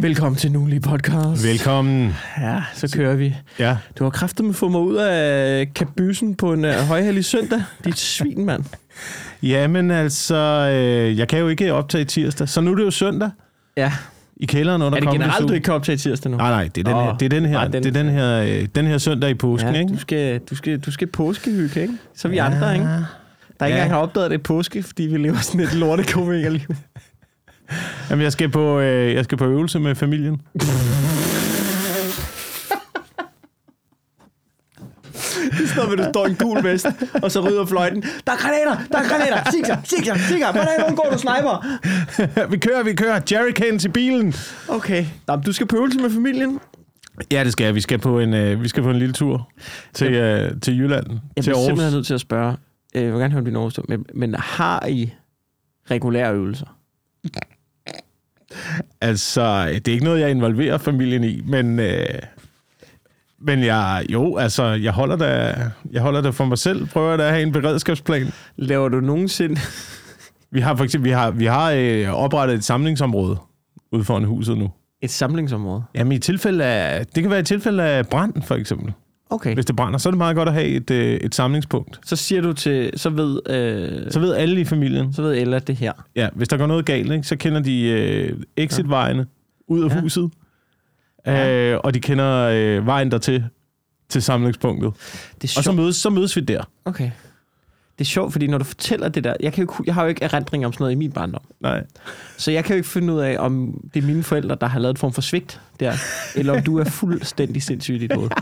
Velkommen til Nulig Podcast. Velkommen. Ja, så kører vi. Ja. Du har kræftet med at få mig ud af kabysen på en uh, højhellig søndag. Dit svin, mand. Jamen altså, øh, jeg kan jo ikke optage tirsdag, så nu er det jo søndag Ja. i kælderen under Er det generelt, du ikke kan optage tirsdag nu? Nej, nej, det er den her, det er den her, nej, den- det er den her, øh, den her søndag i påsken, ja, ikke? du skal, du skal, du skal påskehygge, ikke? Så er vi Ja. andre, ikke? Der ikke Ja. engang har opdaget, at det er påske, fordi vi lever sådan et lortekomikerliv. Jamen, jeg skal på, øh, jeg skal på øvelse med familien. Det står, du står i en gul vest, og så rydder fløjten. Der er granater! Der er granater! Sig sig! Sig Hvordan undgår du sniper? vi kører, vi kører. Jerrycans i bilen. Okay. Nå, men du skal på øvelse med familien. Ja, det skal jeg. Vi skal på en, øh, vi skal på en lille tur til, øh, til Jylland. Jeg til bliver Aarhus. simpelthen nødt til at spørge. øh, Jeg vil gerne høre din overstå, men, men har I regulære øvelser? Altså, det er ikke noget, jeg involverer familien i, men, øh, men jeg, jo, altså, jeg holder, da, jeg holder det for mig selv. Prøver da at have en beredskabsplan. Laver du nogensinde... Vi har for eksempel vi har, vi har øh, oprettet et samlingsområde ude foran huset nu. Et samlingsområde? Jamen i tilfælde af, det kan være i tilfælde af brand, for eksempel. Okay. Hvis det brænder, så er det meget godt at have et, øh, et samlingspunkt. Så siger du til... Så ved, øh, Så ved alle i familien, så ved Ella det her. ja, hvis der går noget galt, ikke, så kender de øh, exitvejene ud af Ja. huset. Ja. Øh, og de kender øh, vejen dertil, til samlingspunktet. Det er Og så mødes, så mødes vi der. Okay. Det er sjovt, fordi når du fortæller det der... Jeg, kan jo, jeg har jo ikke erindring om sådan noget i min barndom. Nej. Så jeg kan jo ikke finde ud af, om det er mine forældre, der har lavet et form for svigt der, eller om du er fuldstændig sindssyg i dit hoved.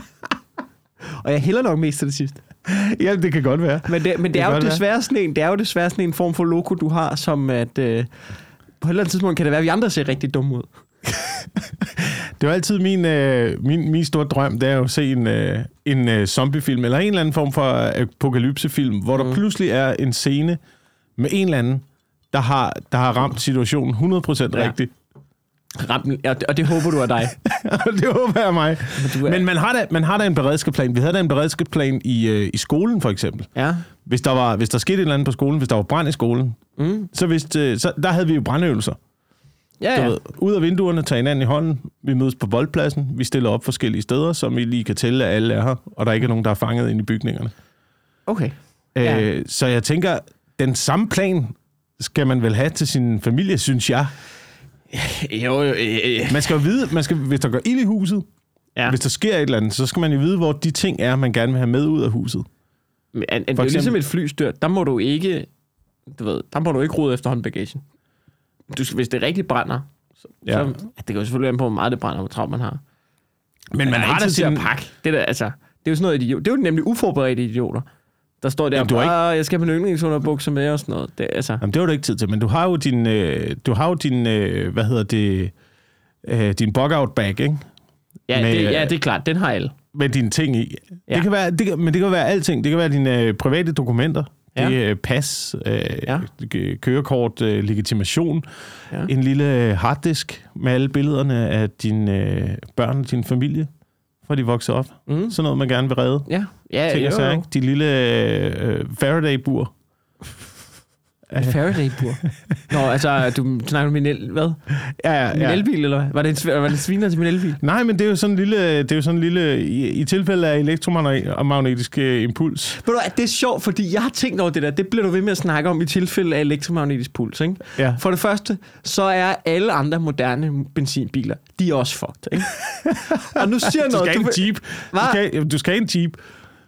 Og jeg hælder nok mest til det sidste. Ja, det kan godt være. Men det, men det, Det er jo være. desværre sådan en, det er jo desværre sådan en form for logo, du har, som at øh, på et eller andet tidspunkt kan det være, at vi andre ser rigtig dumme ud. Det var altid min, øh, min, min store drøm, det er jo at se en, øh, en øh, zombiefilm, eller en eller anden form for apokalypsefilm, hvor Mm. der pludselig er en scene med en eller anden, der har, der har ramt situationen 100% Ja. rigtigt. Rampen, og, det, håber du er dig. det håber jeg mig. Men du er, Men man har, da, man har da en beredskabsplan. Vi havde da en beredskabsplan i, øh, i skolen, for eksempel. ja. Hvis der, var, hvis der skete et eller andet på skolen, hvis der var brand i skolen, Mm. så, vidste, øh, så der havde vi jo brandøvelser. Ja, Du ja. ved, ud af vinduerne, tage hinanden i hånden. Vi mødes på boldpladsen. Vi stiller op forskellige steder, som vi lige kan tælle, at alle er her. Og der ikke er nogen, der er fanget ind i bygningerne. Okay. Ja. Øh, så jeg tænker, den samme plan skal man vel have til sin familie, synes jeg. Jo, jo, øh, øh. Man skal jo vide, man skal, hvis der går ild i huset, Ja. hvis der sker et eller andet, så skal man jo vide, hvor de ting er, man gerne vil have med ud af huset. Men, an, an, det er jo ligesom et flystyr. Der må du ikke, du ved, der må du ikke rode efter håndbagagen. Du, skal- hvis det rigtig brænder, så, ja. Så det kan jo selvfølgelig an på, hvor meget det brænder, hvor travlt man har. Men man er har ikke da tid til at pakke. Det, der, altså, det er jo sådan noget idiot. Det er jo nemlig uforberedte idioter. Der står der, Jamen, du har ikke... ikke- jeg skal have min yndlingsunderbukser med og sådan noget. Det, altså, Jamen, det har du ikke tid til, men du har jo din, øh, du har jo din øh, hvad hedder det, øh, din bug-out bag, ikke? ja, med- det, ja, det er klart. Den har alle. Med dine ting i. Ja. Det kan være, det kan, men det kan være alting. Det kan være dine øh, private dokumenter. Ja. Det er pas, øh, Ja. kørekort, øh, legitimation, Ja. ja. en lille harddisk med alle billederne af dine øh, børn og din familie, fra de vokser op. Mm. Sådan noget, man gerne vil redde. Ja, ja Ting jo, jo. ikke? De lille øh, Faraday-bur. Faraday-bur. Nå, altså, du snakker om min el... Hvad? Ja, ja, Min ja. elbil, eller hvad? Var det, en, var det sviner til min elbil? Nej, men det er jo sådan en lille, det er jo sådan en lille i, i tilfælde af elektromagnetisk øh, impuls. Ved du det er sjovt, fordi jeg har tænkt over det der. Det bliver du ved med at snakke om i tilfælde af elektromagnetisk puls, ikke? Ja. For det første, så er alle andre moderne benzinbiler, de er også fucked, ikke? Og nu siger Du noget... skal vil- Jeep. Du skal, du skal en Jeep.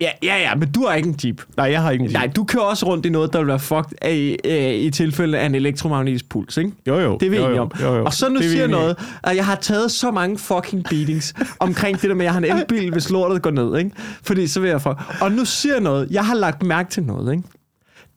Ja, ja, ja, men du har ikke en Jeep. Nej, jeg har ikke en Jeep. Nej, du kører også rundt i noget, der vil være fucked af, øh, i tilfælde af en elektromagnetisk puls, ikke? Jo, jo. Det er vi jo, enige om. Jo, jo. Og så nu Det er siger jeg noget, at jeg har taget så mange fucking beatings omkring det der med, at jeg har en elbil, hvis lortet går ned, ikke? Fordi så vil jeg få... Og nu siger noget, jeg har lagt mærke til noget, ikke?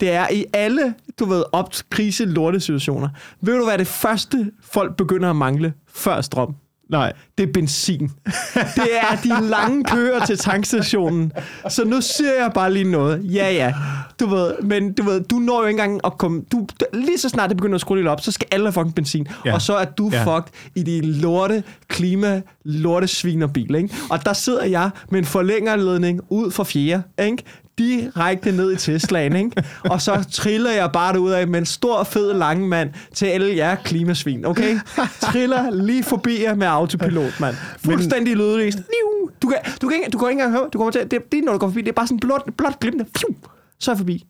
Det er i alle, du ved, op krise lortesituationer. Ved du, hvad det første folk begynder at mangle før strøm? Nej. det er benzin. Det er de lange køer til tankstationen. Så nu siger jeg bare lige noget. Ja, ja. Du ved, men du ved, du når jo ikke engang at komme... Du, lige så snart det begynder at skrue lidt op, så skal alle have fucking benzin. Ja. Og så er du ja. Fucked i de lorte klima, lorte svinerbil, ikke? Og der sidder jeg med en forlængerledning ud for fjerde, ikke? Direkte ned i Teslaen, ikke? Og så triller jeg bare ud af med en stor, fed, lang mand til alle jer klimasvin, okay? Triller lige forbi jer med autopilot, mand. Fuldstændig lydløst. Du kan, du, kan ikke, du kan ikke engang høre, du kommer til, det, det er, når du går forbi, det er bare sådan blot, blot. Fiu. Så er jeg forbi.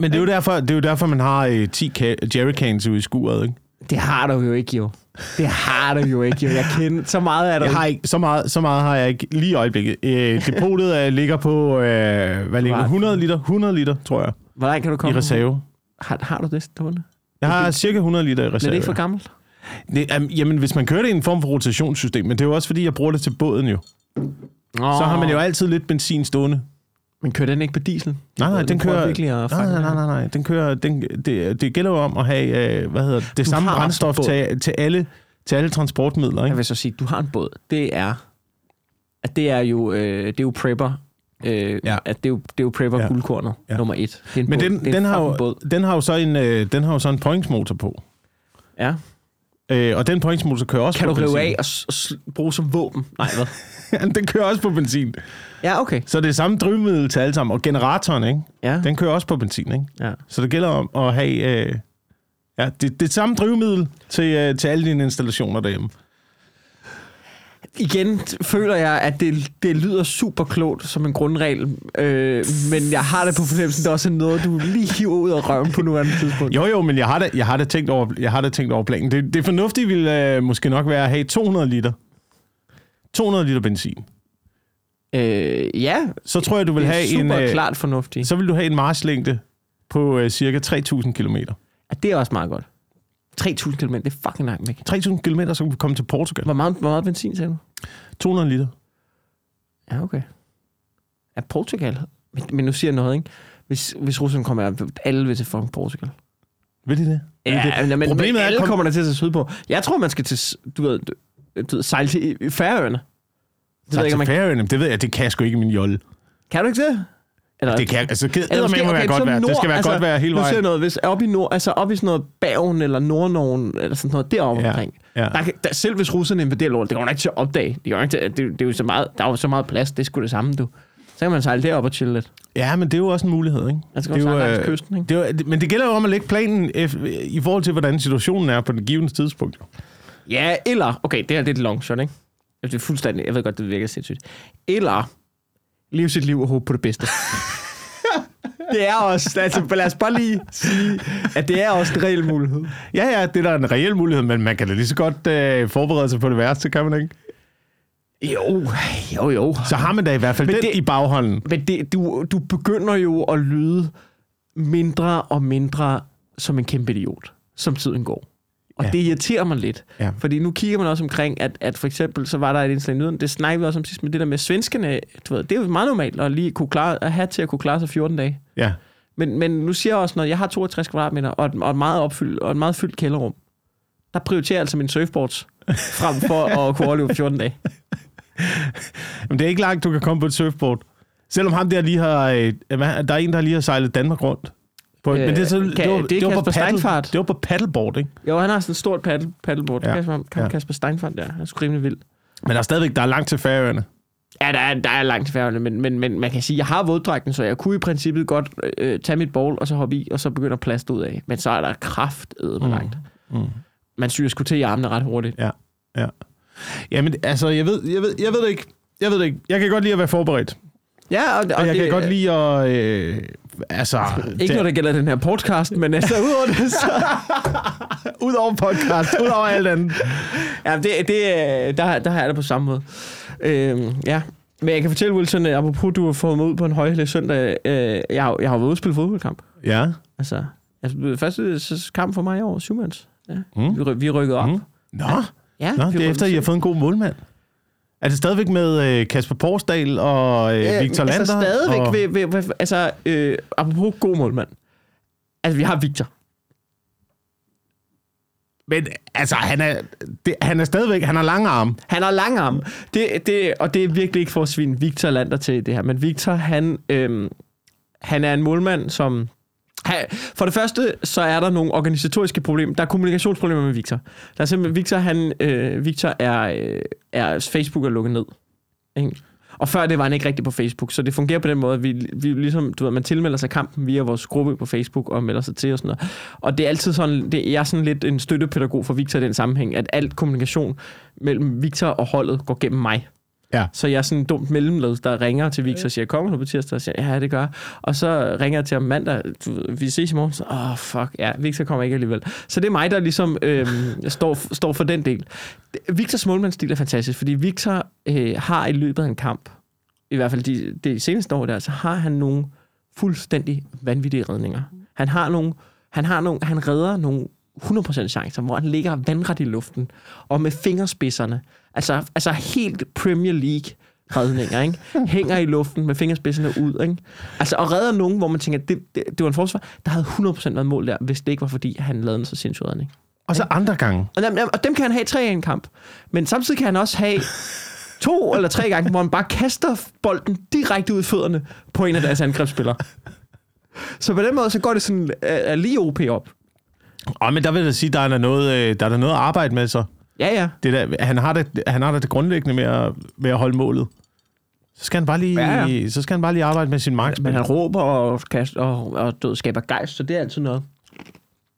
Men det er jo derfor, det er jo derfor man har øh, 10 ka- jerrycans ude i skuret, ikke? Det har du jo ikke, jo. Det har du jo ikke, jo. Jeg kender så meget af det. Jeg har ikke, så, meget, så meget har jeg ikke lige i øjeblikket. Øh, depotet øh, ligger på, øh, hvad ligger det? 100 liter? 100 liter, tror jeg, Hvor langt kan du i komme? reserve. Har, har du det stående? Jeg har cirka 100 liter i Er reserve. det ikke for gammelt? Det, um, jamen, hvis man kører det i en form for rotationssystem, men det er jo også fordi, jeg bruger det til båden jo. Oh. Så har man jo altid lidt benzin stående. Men kører den ikke på diesel? Nej, nej, den prøver kører... virkelig at Nej, nej, den. nej, nej, nej. Den kører, den, det, det gælder jo om at have, øh, hvad hedder det, det samme brændstof til, til, alle, til alle transportmidler, Jeg ikke? vil så sige, du har en båd. Det er, at det er jo, øh, det er jo prepper. Øh, Ja. at det er jo, det er jo prepper Ja. guldkornet, Ja. nummer et. Det er en Men båd. den, det er den, en har jo, båd. den har jo så en, øh, den har jo så en pointsmotor på. Ja. Øh, og den pointsmotor kører også Kan på du rive benzin. af og, og bruge som våben? Nej, hvad? den kører også på benzin. Ja, okay. Så det er samme drivmiddel til alle sammen. Og generatoren, ikke? Ja. Den kører også på benzin, ikke? ja. Så det gælder om at have... Øh, ja, det, det er samme drivmiddel til, øh, til alle dine installationer derhjemme. Igen føler jeg, at det, det lyder super klogt som en grundregel, øh, men jeg har det på fornemmelsen, det er også noget, du lige hiver ud af røven på nuværende tidspunkt. Jo, jo, men jeg har da, jeg har da, tænkt, over, jeg har da tænkt over planen. Det, det fornuftige ville øh, måske nok være at have 200 liter. 200 liter benzin. Øh, ja, Så tror jeg, du vil det have super en... Øh, klart fornuftigt. så vil du have en marchlængde på øh, cirka 3.000 km. Ja, det er også meget godt. 3.000 km, det er fucking langt væk. 3.000 km, så kan vi komme til Portugal. Hvor meget, hvor meget benzin, sagde du? 200 liter. Ja, okay. Ja, Portugal. Men, men nu siger jeg noget, ikke? Hvis, hvis Rusland kommer, alle vil til fucking Portugal. Ved de det? Ved de det? Ja, men, men Problemet er, alle kom- kommer der til at se sydpå. Jeg tror, man skal til, du ved, du, ved sejle til Færøerne. Det ved jeg ikke, man, Færøerne, det ved jeg, det kan jeg sgu ikke min jolle. kan du ikke det? Eller, Det kan altså, det eller måske, okay, okay, godt være. det skal være altså, godt være hele Nu vejen. noget, hvis op i nord, altså op i sådan noget Bergen eller Nordnorgen, eller sådan noget deroppe Ja, omkring. ja. Der, der, selv hvis russerne invaderer lort, det kommer ikke til at opdage. Det, ikke til, det, det, er jo så meget, der er jo så meget plads, det sgu det samme, du. Så kan man sejle derop og chille lidt. Ja, men det er jo også en mulighed, ikke? Altså, det er jo, øh, kysten, ikke? Det er, men det gælder jo om at lægge planen ef- i forhold til, hvordan situationen er på det givende tidspunkt. Ja, eller... Okay, det her det er et long shot, ikke? Det er fuldstændig... Jeg ved godt, det virker sindssygt. Eller leve sit liv og håbe på det bedste. det er også... Altså, lad os bare lige sige, at det er også en reel mulighed. Ja, ja, det er da en reel mulighed, men man kan da lige så godt øh, forberede sig på det værste, kan man ikke? Jo, jo, jo. Så har man da i hvert fald Men den det- i bagholden. Men det, du, du begynder jo at lyde mindre og mindre som en kæmpe idiot, som tiden går. Og Ja. det irriterer mig lidt. Ja. Fordi nu kigger man også omkring, at, at for eksempel, så var der et indslag i nyheden, det snakkede vi også om sidst, med det der med svenskerne, du ved, det er jo meget normalt at lige kunne klare, at have til at kunne klare sig 14 dage. Ja. Men, men nu siger jeg også noget, jeg har 62 kvadratmeter og et, og et meget opfyldt, og et meget fyldt kælderrum. Der prioriterer jeg altså min surfboards frem for at kunne overleve 14 dage. Men det er ikke langt, du kan komme på et surfboard. Selvom ham der lige har... Øh, der er en, der lige har sejlet Danmark rundt. På, Øh, men det er, så, kan- det, var, det er var på paddle, det var på paddleboard, ikke? Jo, han har sådan et stort paddle, paddleboard. Ja. Kasper, Ja. ja. Kasper Steinfart der. Han er sgu rimelig vild. Men der er stadigvæk der er langt til færøerne. Ja, der er, der er langt til færgerne, men, men, men man kan sige, jeg har våddragten, så jeg kunne i princippet godt øh, tage mit bowl, og så hoppe i, og så begynde at plaste ud af. Men så er der kraft med Mm. langt. Mm. Man syr sgu til i armene ret hurtigt. Ja, ja. Jamen, altså, jeg ved, jeg ved, jeg ved det ikke. Jeg ved det ikke. Jeg kan godt lide at være forberedt. Ja, og, Og jeg det, kan godt lide at... Øh, altså... Ikke når det gælder den her podcast, men altså udover det, så... Ud over podcast, ud over alt andet. Ja, det, det, der, der har jeg det på samme måde. Øhm, ja. Men jeg kan fortælle, Wilson, apropos, du har fået mig ud på en højhældig søndag. Øh, jeg, jeg har været ude og spille fodboldkamp. Ja. Altså, altså første kamp for mig i år, syvmands. Ja. Mm. Vi, vi rykkede op. Mm. Nå, Ja, Nå det er efter, I har fået en god målmand. Er det stadigvæk med øh, Kasper Porsdal og øh, Victor Lander? Altså stadigvæk, og... ved, ved, ved, altså, øh, apropos god målmand. Altså, vi har Victor. Men altså, han er, det, han er stadigvæk... Han har lange arme. Han har lang arm. Det, det, og det er virkelig ikke for at svine Victor Lander til det her. Men Victor, han, øhm, han er en målmand, som... For det første, så er der nogle organisatoriske problemer. Der er kommunikationsproblemer med Victor. Der er simpelthen... Victor, han, øh, Victor er, øh, er... Facebook er lukket ned. Ikke? Og før det var han ikke rigtig på Facebook, så det fungerer på den måde, at vi, vi ligesom, du ved, man tilmelder sig kampen via vores gruppe på Facebook og melder sig til og sådan noget. Og det er altid sådan, det, jeg er sådan lidt en støttepædagog for Victor i den sammenhæng, at alt kommunikation mellem Victor og holdet går gennem mig. Ja. Så jeg er sådan en dumt mellemled, der ringer til Victor og siger, kommer du på tirsdag? Og siger, ja, det gør. Og så ringer jeg til ham mandag, vi ses i morgen. Så, åh, oh, fuck, ja, Victor kommer ikke alligevel. Så det er mig, der ligesom øh, står, står for den del. Victors målmandsstil er fantastisk, fordi Victor øh, har i løbet af en kamp, i hvert fald de, de seneste år der, så har han nogle fuldstændig vanvittige redninger. Han har nogle, han har nogle, han redder nogle 100% chancer, hvor han ligger vandret i luften, og med fingerspidserne, altså, altså helt Premier League redninger, ikke? Hænger i luften med fingerspidserne ud, ikke? Altså, og redder nogen, hvor man tænker, det, det, det var en forsvar, der havde 100% været mål der, hvis det ikke var, fordi han lavede en så sindssyg redning. Og så andre gange. Og dem, og dem kan han have tre i en kamp. Men samtidig kan han også have to eller tre gange, hvor han bare kaster bolden direkte ud i fødderne på en af deres angrebsspillere. Så på den måde, så går det sådan uh, lige OP op. Og men der vil jeg sige, der er der noget, øh, der er noget at arbejde med så. Ja, ja. Det der, han, har det, han har det grundlæggende med at, med at holde målet. Så skal han bare lige, Ja, ja, så skal han bare lige arbejde med sin markspil. Men han råber og, kaster, og, og død, skaber gejst, så det er altid noget.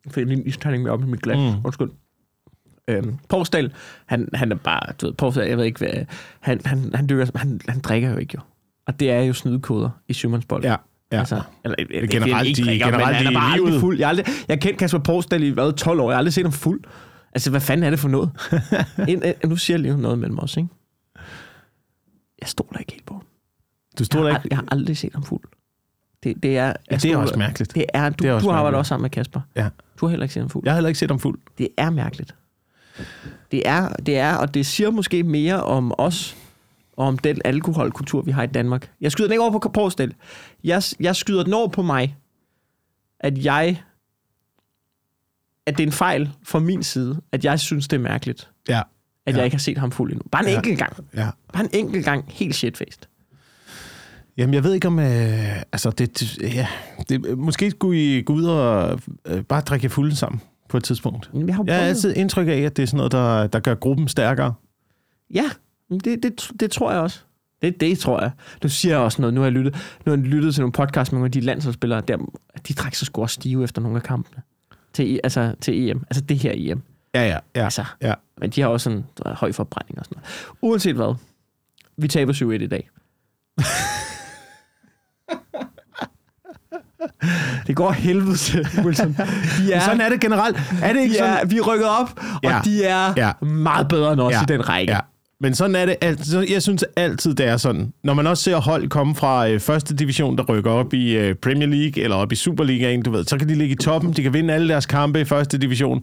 Jeg fik lige en isterning med op i mit glas. Mm. Undskyld. Øhm, Porsdal, han, han er bare, du ved, Porsdal, jeg ved ikke hvad, han, han, han, dykker, han, han drikker jo ikke jo. Og det er jo snydekoder i syvmandsbold. Ja, ja. Altså, eller, eller, generelt ikke drikker, generelt men han er bare aldrig livet. fuld. Jeg har, aldrig, jeg har kendt Kasper Porsdal i hvad, 12 år. Jeg har aldrig set ham fuld. Altså, hvad fanden er det for noget? en, nu siger jeg lige noget mellem os, ikke? Jeg stoler ikke helt på. Du jeg, har, ikke? jeg har aldrig set ham fuld. Det, det er, jeg Ja, det er stoler- også mærkeligt. Det er, du, Det er også du arbejder mærkeligt. også sammen med Kasper. Ja. Du har heller ikke set ham fuld. Jeg har heller ikke set ham fuld. Det er mærkeligt. Det er, det er, og det siger måske mere om os, og om den alkoholkultur, vi har i Danmark. Jeg skyder den ikke over på Porsdal. Jeg, jeg skyder den over på mig, at jeg, at det er en fejl fra min side, at jeg synes, det er mærkeligt, Ja. at Ja. jeg ikke har set ham fuld endnu. Bare en Ja. enkelt gang. ja. Bare en enkelt gang. Helt shitfaced. Jamen, jeg ved ikke om... Øh, altså, det, det- ja, det, måske skulle I gå ud og øh, bare drikke fulde sammen på et tidspunkt. Men Jeg har Jeg har altid indtryk af, at det er sådan noget, der, der gør gruppen stærkere. Ja, det, det, det tror jeg også. Det, det tror jeg. Du siger også noget. Nu har jeg lyttet, nu har jeg lyttet til nogle podcasts med nogle af de landsholdsspillere, der, de træk så sgu også stive efter nogle af kampene. Til, altså, til EM. Altså det her EM. Ja, ja, ja. Altså, ja. men de har også en ved, høj forbrænding og sådan noget. Uanset hvad. Vi taber 7-1 i dag. det går helvede til, Wilson. De er, Sådan er det generelt. Er det ikke de sådan? er, vi er rykket op, og Ja. de er Ja. meget bedre end os Ja. i den række. Ja. Men sådan er det altid. Jeg synes altid, det er sådan. Når man også ser hold komme fra øh, første division, der rykker op i øh, Premier League eller op i Superligaen, du ved, så kan de ligge i toppen, de kan vinde alle deres kampe i første division.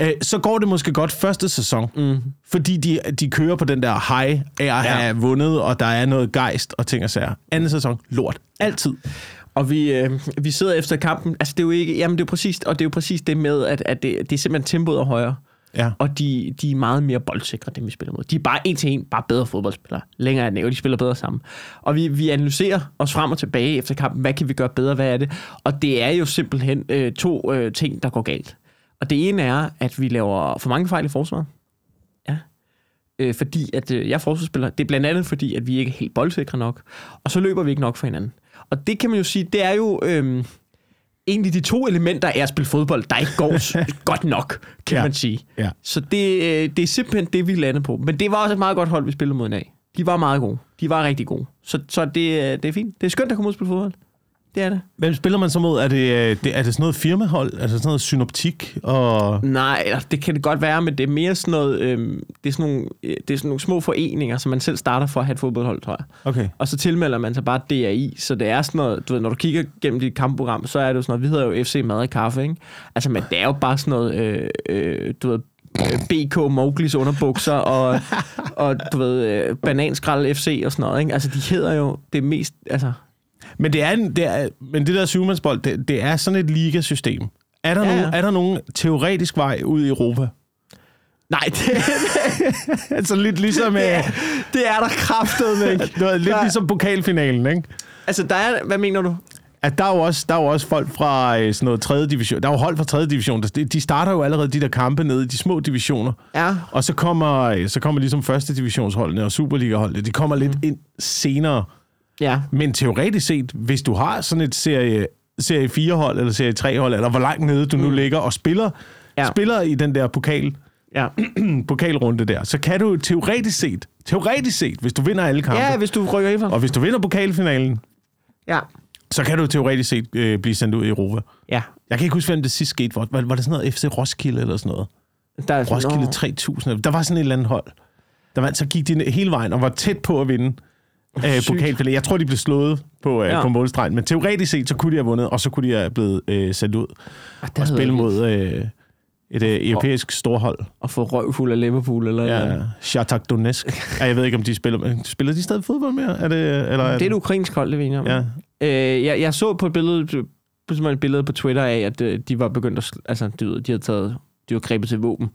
Øh, så går det måske godt første sæson, mm. fordi de, de kører på den der high af at have Ja. vundet, og der er noget gejst og ting og sager. Anden sæson, lort. Altid. Og vi, øh, vi sidder efter kampen. Altså, det er jo ikke... Jamen, det er præcis, og det er jo præcis det med, at, at det, det er simpelthen tempoet er højere. Ja. Og de, de er meget mere boldsikre, dem vi spiller mod. De er bare en til en, bare bedre fodboldspillere. Længere end de spiller bedre sammen. Og vi, vi analyserer os frem og tilbage efter kampen. Hvad kan vi gøre bedre? Hvad er det? Og det er jo simpelthen øh, to øh, ting, der går galt. Og det ene er, at vi laver for mange fejl i forsvaret. Ja. Øh, fordi at øh, jeg er forsvarsspiller. Det er blandt andet fordi, at vi ikke er helt boldsikre nok. Og så løber vi ikke nok for hinanden. Og det kan man jo sige, det er jo... Øh, egentlig de to elementer af at spille fodbold, der ikke går godt nok, kan Ja. man sige. Ja. Så det, øh, det er simpelthen det, vi landede på. Men det var også et meget godt hold, vi spillede mod i dag. De var meget gode. De var rigtig gode. Så, så det, øh, det er fint. Det er skønt at komme ud og spille fodbold. Det er det. Hvem spiller man så mod? Er det, øh, det, er det sådan noget firmahold? Er det sådan noget synoptik? Og... Nej, det kan det godt være, men det er mere sådan noget... Øh, det, er sådan nogle, øh, det er sådan nogle små foreninger, som man selv starter for at have et fodboldhold, tror jeg. Okay. Og så tilmelder man sig bare DRI, så det er sådan noget, du ved, når du kigger gennem dit kampprogram, så er det jo sådan noget, vi hedder jo FC Mad og Kaffe, ikke? Altså, men det er jo bare sådan noget, øh, øh, du ved, øh, BK Mowglis underbukser og, og du ved, øh, Bananskrald FC og sådan noget, ikke? Altså, de hedder jo det mest, altså... Men det, er, en- det, er, men det der syvmandsbold, det, det er sådan et ligasystem. Er der, Ja, nogen, er der nogen teoretisk vej ud i Europa? Nej, det, altså lidt ligesom... Øh, det er der kraftet, ikke? noget, lidt Der- ligesom pokalfinalen, ikke? Altså, der er, hvad mener du? at der er jo også, der er jo også folk fra øh, sådan noget 3. division. Der er jo hold fra 3. division. Der, de starter jo allerede de der kampe nede i de små divisioner. Ja. Og så kommer, øh, så kommer ligesom første divisionsholdene og Superliga-holdene. De kommer lidt ind senere. Ja. Men teoretisk set, hvis du har sådan et serie, serie 4-hold eller serie 3-hold, eller hvor langt nede du nu ligger og spiller, Ja. spiller i den der pokal, Ja. pokalrunde der, så kan du teoretisk set, teoretisk set, hvis du vinder alle kampe, ja, hvis du rykker ind og hvis du vinder pokalfinalen, Ja. så kan du teoretisk set øh, blive sendt ud i Europa. Ja. Jeg kan ikke huske, hvem det sidst skete. Var, var, var det sådan noget FC Roskilde eller sådan noget? Der er sådan- Roskilde Nå. 3000. Der var sådan et eller andet hold. Der vandt, så gik de hele vejen og var tæt på at vinde øh, Sygt. pokalfinalen. Jeg tror, de blev slået på, øh, Ja. på målstregen, men teoretisk set, så kunne de have vundet, og så kunne de have blevet øh, sendt ud det og havde spille jeg mod øh, et øh, europæisk storhold. At få røvfuld af Liverpool, eller Ja, Shakhtar Donetsk. ja, jeg ved ikke, om de spiller, spiller de stadig fodbold mere? Er det, eller er Det er et ukrainsk hold, det vi om. Ja. Øh, jeg, jeg så på et billede, på et billede på Twitter af, at øh, de var begyndt at... Altså, ved, de havde taget... De var grebet til våben.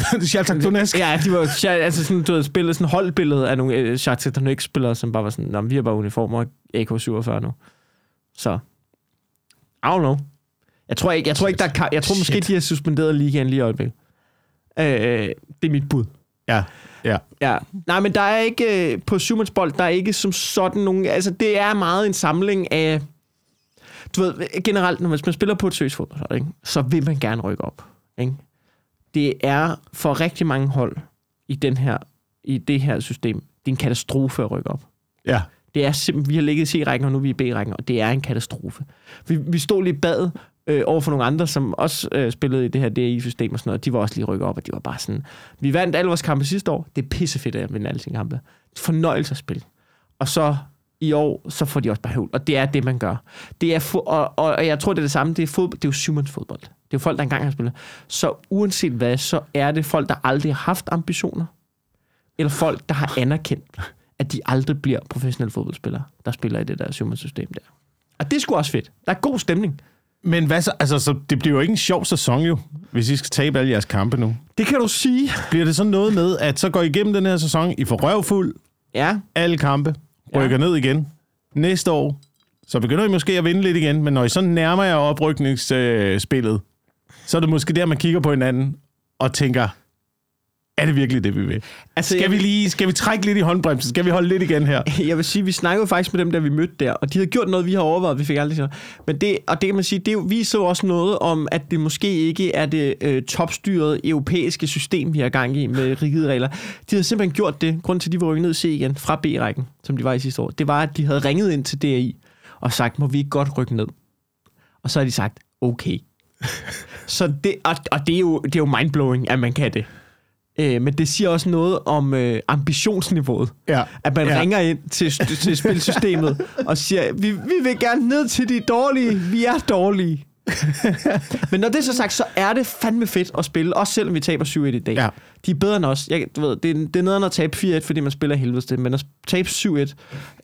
Shakhtar Donetsk. Ja, de var altså sådan, du ved, spillet sådan holdbillede af nogle øh, Shakhtar Donetsk-spillere, som bare var sådan, Nå, vi har bare uniformer og AK-47 nu. Så, I don't know. Jeg tror ikke, jeg tror ikke der er, ka- jeg tror måske, Shit. de har suspenderet ligaen lige i øjeblikket. Øh, det er mit bud. Ja, ja. Ja. Nej, men der er ikke øh, på Syvmandsbold, der er ikke som sådan nogen... Altså, det er meget en samling af... Du ved, generelt, når man spiller på et seriøst fodboldhold, ikke, så vil man gerne rykke op. Ikke? Det er for rigtig mange hold i, den her, i det her system, det er en katastrofe at rykke op. Ja. Det er simpelthen, vi har ligget i C-rækken, og nu er vi i B-rækken, og det er en katastrofe. Vi, vi stod lige bad øh, over for nogle andre, som også øh, spillede i det her DI-system og sådan noget. De var også lige rykket op, og de var bare sådan... Vi vandt alle vores kampe sidste år. Det er pissefedt at vinde alle sine kampe. Fornøjelse at spille. Og så i år, så får de også bare høvl. Og det er det, man gør. Det er og, og, og jeg tror, det er det samme. Det er, fodbold, det er jo syvmands fodbold. Det er jo folk, der engang har spillet. Så uanset hvad, så er det folk, der aldrig har haft ambitioner. Eller folk, der har anerkendt, at de aldrig bliver professionelle fodboldspillere, der spiller i det der syvmandssystem der. Og det er sgu også fedt. Der er god stemning. Men hvad så? Altså, så det bliver jo ikke en sjov sæson jo, hvis I skal tabe alle jeres kampe nu. Det kan du sige. Bliver det så noget med, at så går I igennem den her sæson, I får røvfuld, Ja, alle kampe, rykker ja. ned igen. Næste år, så begynder I måske at vinde lidt igen, men når I så nærmer jer oprykningsspillet, så er det måske der, man kigger på hinanden og tænker, er det virkelig det, vi vil? altså, Skal vi lige skal vi trække lidt i håndbremsen? Skal vi holde lidt igen her? jeg vil sige, vi snakkede faktisk med dem, der vi mødte der, og de havde gjort noget, vi har overvejet, vi fik aldrig sagt. Men det, og det kan man sige, det viser jo også noget om, at det måske ikke er det øh, topstyrede europæiske system, vi har gang i med rigide regler. De havde simpelthen gjort det, grund til, at de var ned C igen fra B-rækken, som de var i sidste år. Det var, at de havde ringet ind til DRI og sagt, må vi ikke godt rykke ned? Og så har de sagt, okay. så det, og, og det, er jo, det er jo mindblowing, at man kan det. Øh, men det siger også noget om øh, ambitionsniveauet. Ja. At man Ja. ringer ind til, til spilsystemet og siger, vi, vi vil gerne ned til de dårlige. Vi er dårlige. Men når det er så sagt, så er det fandme fedt at spille, også selvom vi taber 7-1 i dag. Ja. De er bedre end os. Jeg, du ved, det, er, det er noget at tabe 4-1, fordi man spiller helvedes det, men at tabe 7-1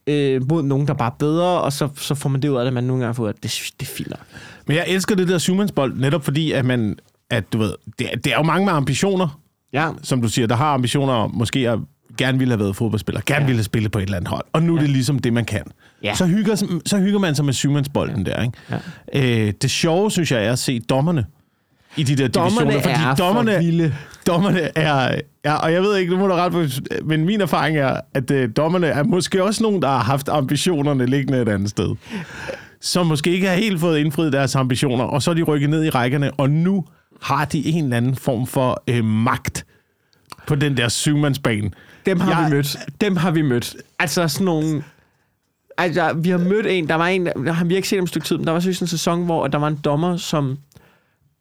øh, mod nogen, der bare er bedre, og så, så får man det ud af det, man nogle gange får, at det, det er nok. Men jeg elsker det der syvmandsbold, netop fordi, at man, at du ved, det, er- det er jo mange med ambitioner, Ja, som du siger, der har ambitioner om måske at gerne ville have været fodboldspiller, gerne ja. ville have spillet på et eller andet hold, og nu ja. er det ligesom det, man kan. Ja. Så, hygger, så hygger man sig med syvmandsbolden ja. der. Ikke? Ja. Øh, det sjove, synes jeg, er at se dommerne i de der dommerne divisioner, fordi er dommerne, for vilde. dommerne er, ja, og jeg ved ikke, nu må du ret på, men min erfaring er, at øh, dommerne er måske også nogen, der har haft ambitionerne liggende et andet sted. Som måske ikke har helt fået indfriet deres ambitioner, og så er de rykket ned i rækkerne, og nu har de en eller anden form for øh, magt på den der syvmandsbane. Dem har Jeg- vi mødt. Dem har vi mødt. Altså sådan nogle... Altså, vi har mødt en, der var en, der har vi ikke set om et stykke tid, men der var sådan en sæson, hvor der var en dommer, som...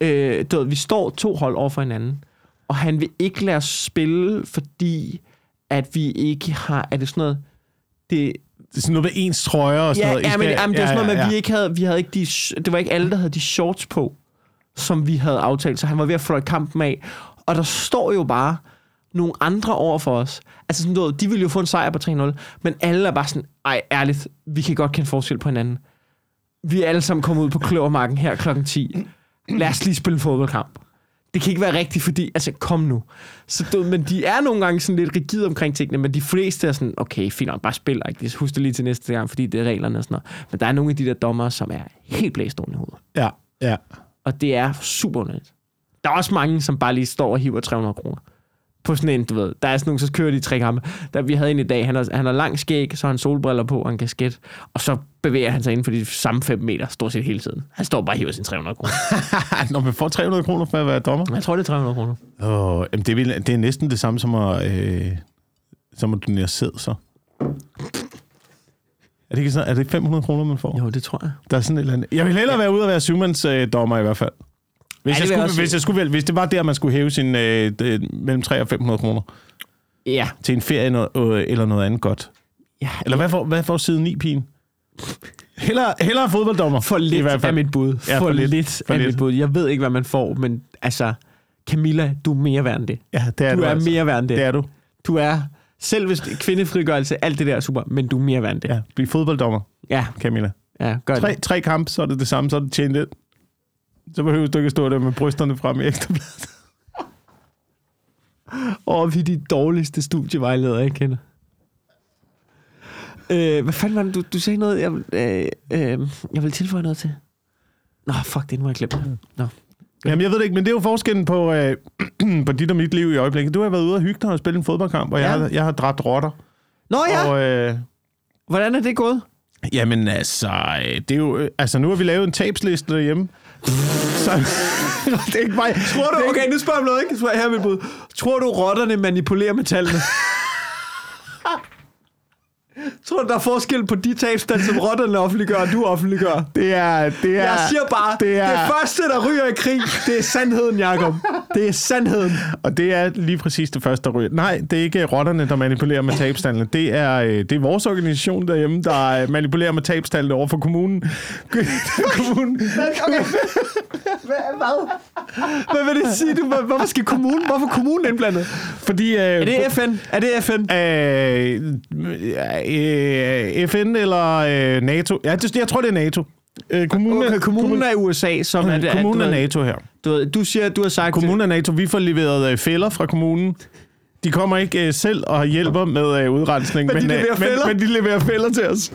Øh, du ved, vi står to hold over for hinanden, og han vil ikke lade os spille, fordi at vi ikke har... Er det sådan noget... Det, Det er sådan noget med ens trøjer og sådan ja, noget. Ja, men, jamen, det var sådan noget med, ja, at ja. vi ikke havde, vi havde ikke de, det var ikke alle, der havde de shorts på, som vi havde aftalt, så han var ved at fløjte kampen af. Og der står jo bare nogle andre over for os. Altså sådan noget, de ville jo få en sejr på 3-0, men alle er bare sådan, ej, ærligt, vi kan godt kende forskel på hinanden. Vi er alle sammen kommet ud på kløvermarken her klokken 10. Lad os lige spille en fodboldkamp. det kan ikke være rigtigt, fordi, altså, kom nu. Så, du, men de er nogle gange sådan lidt rigide omkring tingene, men de fleste er sådan, okay, fint nok, bare spil, ikke? Husk det lige til næste gang, fordi det er reglerne og sådan noget. Men der er nogle af de der dommer, som er helt blæst oven i hovedet. Ja, ja. Og det er super underligt. Der er også mange, som bare lige står og hiver 300 kroner. På sådan en, du ved. Der er sådan nogle, så kører de tre kampe. Der, vi havde en i dag, han har, han har lang skæg, så har han solbriller på og en kasket. Og så bevæger han sig inden for de samme 5 meter, stort set hele tiden. Han står bare og hiver sine 300 kroner. Når man får 300 kroner for at være dommer. Jeg tror, det er 300 kroner. Jamen det, vil, det er næsten det samme som at, øh, som at donere sæd, så. Er det, ikke sådan, er det 500 kroner, man får? Jo, det tror jeg. Der er sådan et eller andet. Jeg vil hellere være ude og være syvmands øh, dommer i hvert fald. Hvis, Ja, ja, jeg skulle, også hvis, jeg skulle, vælge- hvis det var der, man skulle hæve sin øh, det, mellem 300 og 500 kroner Ja. til en ferie noget, øh, eller noget andet godt. ja Eller hvad får, hvad får siden 9 pigen? Hellere, hellere fodbolddommer. For i lidt hvert fald. af mit bud. Ja, for, for lidt. lidt, For af lidt. mit bud. Jeg ved ikke, hvad man får, men altså, Camilla, du er mere værd end det. Ja, det er Du du er altså. mere værd end det. Det er du. Du er, selv hvis kvindefrigørelse, alt det der er super, men du er mere værd end det. Ja, bliv fodbolddommer, Ja, Camilla. ja gør Tre, det. tre kampe, så er det det samme, så er det tjent lidt. Så behøver du ikke at stå der med brysterne frem i ekstrabladet. Og vi er de dårligste studievejledere, jeg kender. Øh, hvad fanden var det, du, du sagde noget, jeg, vil- øh, øh, jeg vil tilføje noget til? Nå, fuck, det må jeg glemme. Nå. Jamen, jeg ved det ikke, men det er jo forskellen på, øh, på dit og mit liv i øjeblikket. Du har været ude og hygge dig og spille en fodboldkamp, og ja. Ja. jeg, har, jeg har dræbt rotter. Nå ja, Og, øh, hvordan er det gået? jamen altså, øh, det er jo, øh, altså, nu har vi lavet en tabsliste derhjemme. Så det er ikke bare... Tror du, okay, nu spørger jeg om noget, ikke? Her med bud. Tror du, rotterne manipulerer med tallene? Tror du, der er forskel på de tabstal, som rotterne offentliggør, og du offentliggør? Det er... Det er Jeg siger bare, det er, det første, der ryger i krig, det er sandheden, Jacob. Det er sandheden. Og det er lige præcis det første, der ryger. Nej, det er ikke rotterne, der manipulerer med tabstallene. Det er, øh, det er vores organisation derhjemme, der øh, manipulerer med tabstallene over for kommunen. kommunen. Okay. Hvad? Hvad vil det sige? Du, hvor- hvorfor skal kommunen, hvorfor kommunen indblandet? Fordi... Øh, Er det FN? Er det FN? Øh, øh, FN eller øh, NATO? Ja, det, jeg tror, det er NATO. Øh, kommunen, Okay, kommunen er i USA, som er det. kommunen er NATO her. Du, ved, du siger, du har sagt... Kommunen er NATO. Vi får leveret øh, fælder fra kommunen. De kommer ikke øh, selv og hjælper med øh, udrensning, Men de øh, men, men de leverer fælder til os.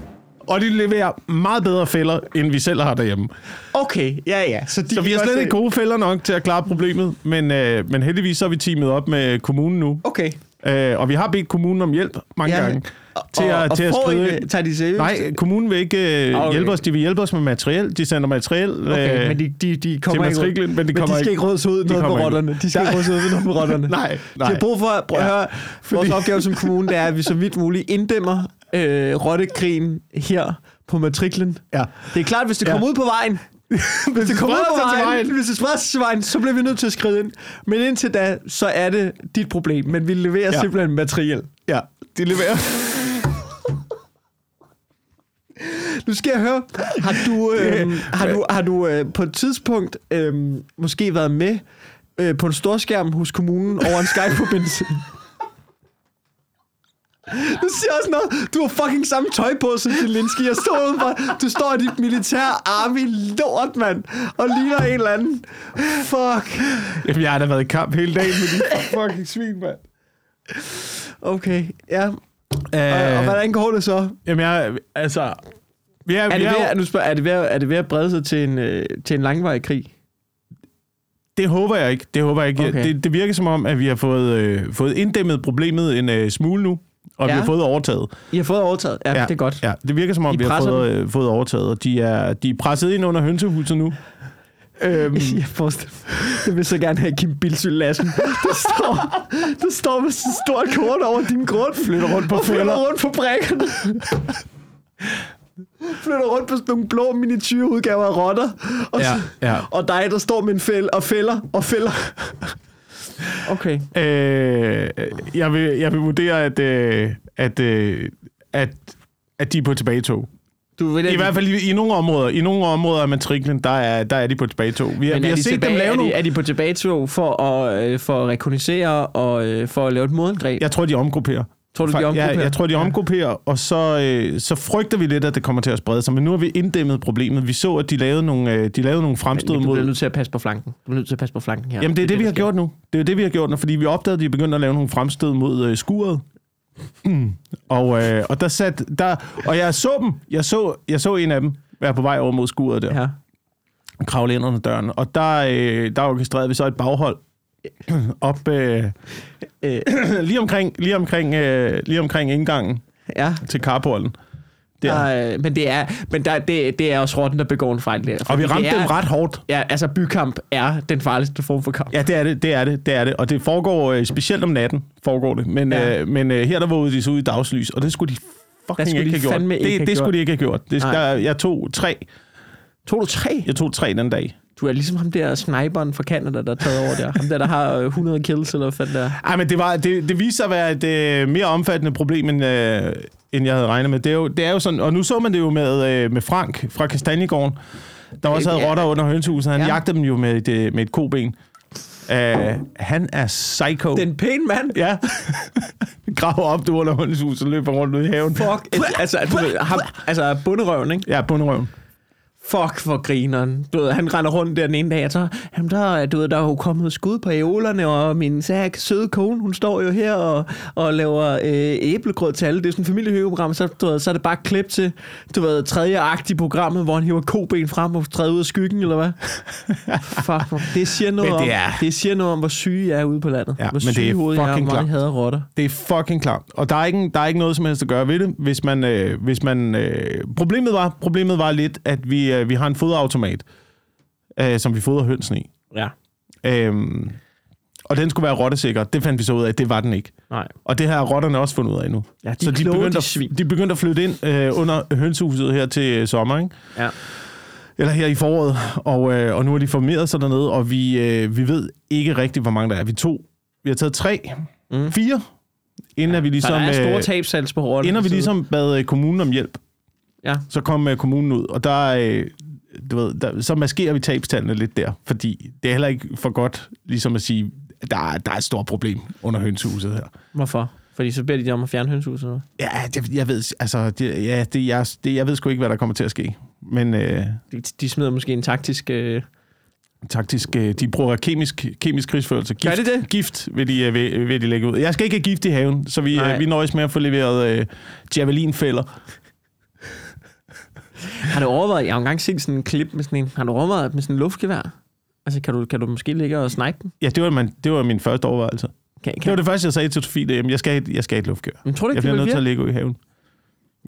Og de leverer meget bedre fælder, end vi selv har derhjemme. Okay, ja, ja. Så, de Så vi har slet godt- ikke gode fælder nok til at klare problemet, men, øh, men heldigvis så er vi teamet op med kommunen nu. Okay. Øh, og vi har bedt kommunen om hjælp mange Ja. gange. Og, Til at- og til at I skride- det? Tager de seriøst? Nej, kommunen vil ikke øh, Ah, okay. hjælpe os. De vil hjælpe os med materiel. De sender materiel. Okay, øh, men de, de, de kommer ikke matriklen, men de men kommer de skal ikke- rådes ud de noget på rotterne. De skal ikke rådes ud noget på rotterne. Nej, De nej. har brug for, prøv at Ja. høre, vores opgave som kommune, det er, at vi så vidt muligt inddæmmer øh, rottekrigen her på matriklen. Ja. Det er klart, hvis det Ja. kommer ud på vejen, hvis det kommer ud på vejen, vejen. hvis det spreder sig til vejen, så bliver vi nødt til at skride ind. Men indtil da, så er det dit problem. Men vi leverer ja. simpelthen materiel. Ja, de leverer. Nu skal jeg høre, har du, øh, har du, har du øh, på et tidspunkt øh, måske været med øh, på en storskærm hos kommunen over en Skype-forbindelse? Du siger også noget. Du har fucking samme tøj på som Zelensky. Jeg står udenfor. Du står i dit militær army lort, mand. Og ligner en eller anden. Fuck. Jamen, jeg har da været i kamp hele dagen med de fucking svin, mand. Okay, ja. Og, Øh, og hvordan går det så? jamen, jeg, altså... Vi er, Er det, er, ved, at- nu spørger, er, det ved, er det ved at brede sig til en, øh, til en langvarig krig? det håber jeg ikke. Det håber jeg ikke. Okay. Det, det virker som om, at vi har fået, øh, fået inddæmmet problemet en øh, smule nu. Og ja. Vi har fået overtaget. I har fået overtaget? Ja, ja. det er godt. Ja, det virker som om, I vi har fået, øh, fået overtaget. Og de er, de er presset ind under hønsehuset nu. Øhm, Jeg forestiller Jeg vil så gerne have Kim Bilsø Lassen. Der står, der står med sådan et stort kort over din grund. Flytter rundt på og flytter fælder. rundt på brækkerne. flytter rundt på sådan nogle blå miniatyrudgaver af rotter. Og, Ja, ja. og dig, der står med en fæld og fælder og fælder. Okay. Øh, jeg, vil, jeg vil vurdere, at, øh, at, øh, at, at de er på tilbagetog. Du vil I hvert fald i, i nogle områder. I nogle områder af matriklen, der er, der er de på tilbagetog. Vi, har- vi har de, set tilbage, dem lave er, nogle... de, er de på tilbagetog for at, øh, for at rekognosere og øh, for at lave et modangreb? Jeg tror, de omgrupperer. Tror du, de Ja, omgrupperer? jeg tror, de omgrupperer, og så, øh, så frygter vi lidt, at det kommer til at sprede sig. Men nu har vi inddæmmet problemet. Vi så, at de lavede nogle, øh, de lavede nogle fremstød Men du mod... bliver nødt til at passe på flanken. Du bliver nødt til at passe på flanken her. Jamen, det er det, vi der har gjort nu. Det er det, vi har gjort nu, fordi vi opdagede, at de begyndte at lave nogle fremstød mod øh, skuret. og, øh, og der sat, der, og jeg så dem. Jeg så, jeg så en af dem være på vej over mod skuret der. Ja. Kravle ind under døren. Og der, øh, der orkestrerede vi så et baghold op øh, Øh, lige omkring, lige omkring, øh, lige omkring indgangen ja. til carporten. Der. Øh, men det er, men der, det, det er også rotten, der begår en fejl der. Og vi ramte det er, dem ret hårdt. Ja, altså bykamp er den farligste form for kamp. Ja, det er det, det er det, det er det. Og det foregår øh, specielt om natten, foregår det. Men, Ja. øh, men øh, her der vågede de så ud i dagslys, og det skulle de fucking skulle ikke de have gjort. ikke det, have det gjort. skulle de ikke have gjort. Det, der, jeg tog tre. Tog du tre? Jeg tog tre den dag. Du er ligesom ham der sniperen fra Canada, der er taget over der. Ham der, der har øh, 100 kills, eller hvad der. Ej, men det, var, det, det viste sig at være et øh, mere omfattende problem, end, øh, end jeg havde regnet med. Det er, jo, det er jo sådan, og nu så man det jo med, øh, med Frank fra Kastanjegården, der også havde Ja. rotter under hønsehuset. Han Ja. ja. jagtede dem jo med et, øh, med et koben. Uh, han er psycho. Den pæne mand. Ja. Graver op, du under hønsehuset og løber rundt ud i haven. Fuck. altså, du ved, ham, altså bunderøven, ikke? Ja, bunderøven. Fuck for grineren. Du ved, han render rundt der den ene dag, og så, jamen der, du ved, der er jo kommet skud på æolerne, og min sag, søde kone, hun står jo her og, og laver øh, æblegrød til alle. Det er sådan et familiehyggeprogram, så, du ved, så er det bare klip til, du ved, tredje akt i programmet, hvor han hiver koben frem og træder ud af skyggen, eller hvad? Fuck, det siger noget, Men det om, er- det siger noget om, hvor syge jeg er ude på landet. Ja, hvor men det syge er i hovedet jeg er, hvor jeg hader rotter. Det er fucking klart. Og der er ikke, der er ikke noget som helst at gøre ved det, hvis man... Øh, hvis man øh, problemet, var, problemet var lidt, at vi, øh, vi har en foderautomat, øh, som vi fodrer hønsene i. Ja. Øhm, og den skulle være rottesikker. Det fandt vi så ud af, at det var den ikke. Nej. Og det har rotterne også fundet ud af nu. Ja, de så de kloge, begyndte, de at, de begyndte at flytte ind øh, under hønsehuset her til øh, sommer, ikke? Ja. Eller her i foråret. Og, øh, og nu har de formeret sig dernede, og vi, øh, vi ved ikke rigtigt, hvor mange der er. Vi tog, vi har taget tre, Mm. fire, inden ja, at vi Så ligesom... der er store øh, tabsals på rotter. Inden vi ligesom bad øh, kommunen om hjælp, Ja. så kom øh, kommunen ud, og der, øh, du ved, der, så maskerer vi tabstallene lidt der, fordi det er heller ikke for godt ligesom at sige, der, er- der er et stort problem under hønsehuset her. Hvorfor? Fordi så beder de om at fjerne hønsehuset. eller? Ja, det, jeg ved, altså, det, ja, det, jeg, det, jeg ved sgu ikke, hvad der kommer til at ske. Men øh, De, de smider måske en taktisk... Øh... taktisk, øh, de bruger kemisk, kemisk krigsførelse. Gift, Gør de det? Gift vil de, øh, vil, vil de lægge ud. Jeg skal ikke have gift i haven, så vi, Nej. øh, vi nøjes med at få leveret øh, javelinfælder. Har du overvejet... Jeg har engang set sådan en klip med sådan en... Har du overvejet med sådan en luftgevær? Altså, kan du, kan du måske ligge og snipe den? Ja, det var, man, det var min første overvejelse. Kan, Det kan, var det første, jeg sagde til Sofie, det, er, jeg skal, jeg skal have et luftgevær. Men tror du Jeg ikke, bliver det vil nødt til at ligge ude i haven. Du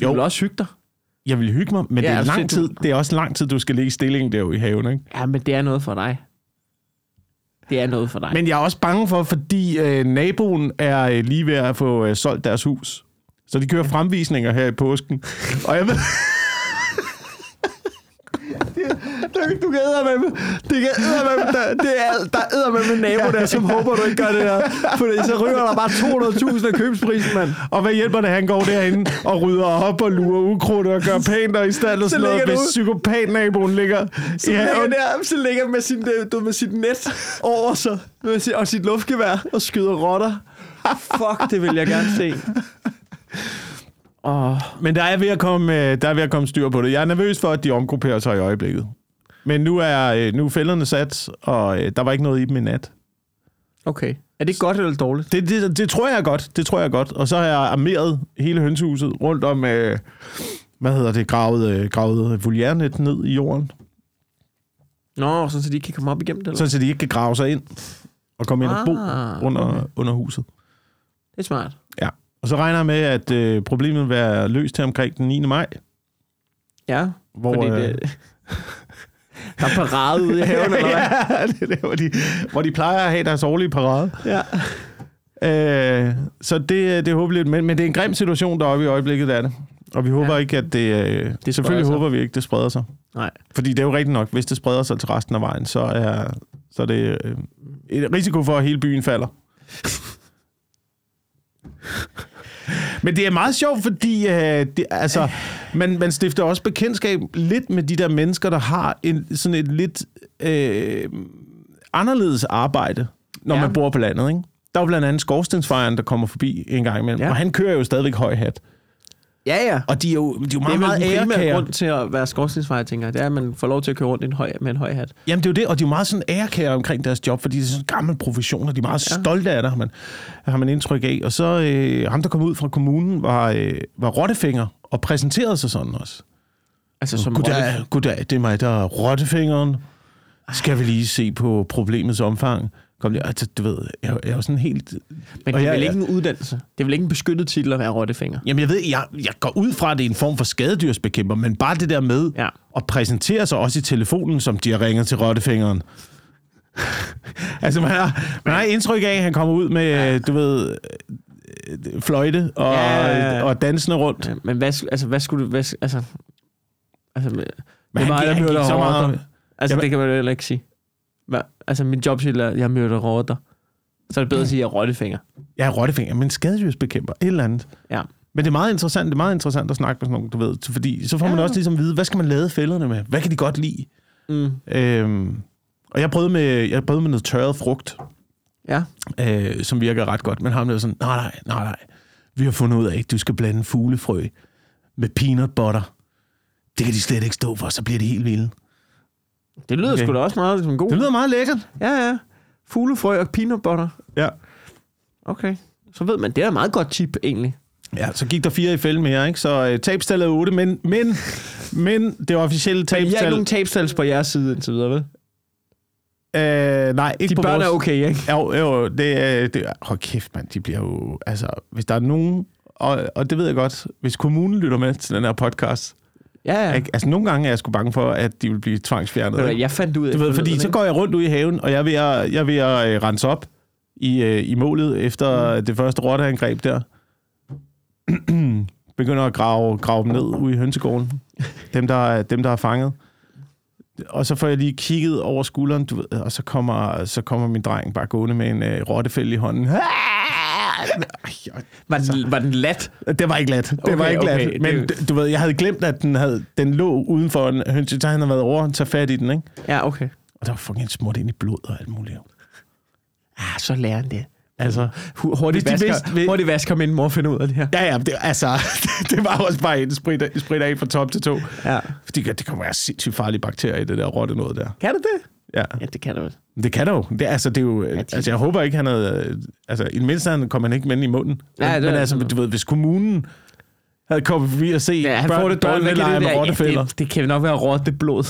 Jo. vil også hygge dig. Jeg vil hygge mig, men Ja, ja, det, er altså, lang du- tid, det er også lang tid, du skal ligge i stillingen derude i haven. Ikke? Ja, men det er noget for dig. Det er noget for dig. Men jeg er også bange for, fordi øh, naboen er øh, lige ved at få øh, solgt deres hus. Så de kører fremvisninger her i påsken. Og jeg ved... Du kan med det kan med der, det er, der er med en nabo der, som håber, du ikke gør det der. Fordi så ryger der bare 200.000 af købsprisen, mand. Og hvad hjælper det, han går derinde og rydder op og lurer ukrudt og gør pænt og i stand og Så sådan noget, hvis du- psykopat-naboen ligger Så i ligger, haven. der, så ligger med, sin, du, ved, med sit net over sig, med sit, og sit luftgevær, og skyder rotter. Fuck, det vil jeg gerne se. Oh, Men der er, ved at komme, øh, der er ved at komme styr på det. Jeg er nervøs for, at de omgrupperer sig i øjeblikket. Men nu er, øh, nu er fælderne sat, og øh, der var ikke noget i dem i nat. okay. Er det godt eller dårligt? Det, det, det tror jeg er godt. Det tror jeg er godt. Og så har jeg armeret hele hønsehuset rundt om, øh, hvad hedder det, gravet, øh, gravet voliærnet ned i jorden. Nå, sådan så de ikke kan komme op igennem det, eller? Så, så de ikke kan grave sig ind og komme ind og bo Ah, under, okay. under huset. Det er smart. Ja. Og så regner jeg med, at øh, problemet vil være løst til omkring den 9. maj. Ja, Hvor, fordi øh, det... Der er parade ude i haven, eller hvad? ja, det er der, hvor de, hvor de plejer at have deres årlige parade. Ja. Øh, så det, det er håbeligt. Men, men det er en grim situation deroppe i øjeblikket, er det. Og vi håber Ja. ikke, at det... Øh, det selvfølgelig sig. håber vi ikke, det spreder sig. Nej. Fordi det er jo rigtigt nok, hvis det spreder sig til resten af vejen, så er, så er det øh, en risiko for, at hele byen falder. Men det er meget sjovt, fordi øh, det, altså, man, man stifter også bekendtskab lidt med de der mennesker, der har en, sådan et lidt øh, anderledes arbejde, når Ja. man bor på landet. Ikke? Der var blandt andet skorstensfejeren, der kommer forbi en gang imellem. Ja. Og han kører jo stadigvæk høj hat. Ja, ja. Og de er jo, de er jo Det er meget, vel meget den primære ærekære. grund til at være skorstensfejer, tænker jeg. Det er, at man får lov til at køre rundt i en høj, med en høj hat. Jamen, det er jo det, og de er jo meget sådan ærekære omkring deres job, fordi det er sådan en gammel profession, og de er meget ja. stolte af det, har man, har man indtryk af. Og så øh, ham, der kom ud fra kommunen, var, øh, var Rottefinger, og præsenterede sig sådan også. Altså som Goddag, goddag, det er mig, der er Rottefingeren. Skal vi lige se på problemets omfang? Kom lige, altså, du ved, jeg, jeg er jo sådan helt... Men det er jeg- vel ikke en uddannelse? Det er vel ikke en beskyttet titel at være rottefinger? Jamen, jeg ved, jeg, jeg går ud fra, at det er en form for skadedyrsbekæmper, men bare det der med Ja. at præsentere sig også i telefonen, som de har ringet til Rottefingeren. altså, man har, man har indtryk af, at han kommer ud med, ja. du ved, fløjte og, Ja, og dansende rundt. Ja, men hvad, altså, hvad skulle du... Hvad, altså, altså, Men det er han gik- der han så meget-. Altså, Jamen- det kan man jo heller ikke sige. Altså, min jobtitel er, jeg myrder rotter. Så er det bedre at sige, at jeg er rottefinger. Ja, Rottefinger, men skadedyrsbekæmper, et eller andet. Ja. Men det er meget interessant, det er meget interessant at snakke med sådan nogen, du ved, fordi så får man Ja. også ligesom at vide, hvad skal man lade fælderne med? Hvad kan de godt lide? Mm. Øhm, og jeg prøvede med, jeg prøvede med noget tørret frugt, Ja. øh, som virker ret godt. Men ham der var sådan, nej, nej, nej, nej. Vi har fundet ud af, at du skal blande fuglefrø med peanut butter. Det kan de slet ikke stå for, så bliver de helt vilde. Det lyder Okay. sgu da også meget som en god. Det lyder meget lækkert. Ja, ja. Fuglefrø og peanut butter. Ja. Okay. Så ved man, det er et meget godt tip, egentlig. Ja, så gik der fire i fælden mere, ikke? Så øh, tabstallet er 8, men, men, men det officielle Men I har ikke tabstal... nogen tabstals på jeres side indtil videre, vel? Øh, nej, ikke De på børn vores... er okay, ikke? Jo, jo, det er... Det hold kæft, mand, de bliver jo... Altså, hvis der er nogen... Og, og det ved jeg godt, hvis kommunen lytter med til den her podcast... Ja, ja. Ikke? Altså, nogle gange er jeg sgu bange for, at de vil blive tvangsfjernet. Ikke? Jeg fandt ud af Du ved, fordi så går jeg rundt ude i haven, og jeg er ved at, jeg er ved at øh, rense op i, øh, i målet efter mm. det første rotteangreb der. Begynder at grave, grave dem ned ude i hønsegården. Dem, der, er- dem, der er fanget. Og så får jeg lige kigget over skulderen, du ved, og så kommer, så kommer min dreng bare gående med en øh, rottefælde i hånden. Ej, Var den, var den lat? Det var ikke let. Det Okay, var ikke okay, let. Men det- du ved, jeg havde glemt, at den, havde, den lå uden for en hønse, så han havde været over og tage fat i den, ikke? Ja, okay. Og der var fucking smurt ind i blod og alt muligt. Ah, så lærer han det. Altså, Hu- Hurtigt vasker, vidste- hvis- hurtigt vasker min mor finder ud af det her. ja, ja, det, altså, det var også bare en sprit, af- sprit af fra top til to. Ja. Fordi det kan være sindssygt farlige bakterier i det der rotte noget der. Kan det det? Ja, Ja, det kan det vel. det kan der jo. Det, altså, det er jo de- altså, jeg håber ikke, han havde... Altså, i det mindste han kom han ikke med i munden. Nej, men, det men altså, du ved, hvis kommunen havde kommet forbi og se Ja, han børn, får det dårligt. lege det, med der? rottefælder. Ja, det, det kan nok være rotte blod.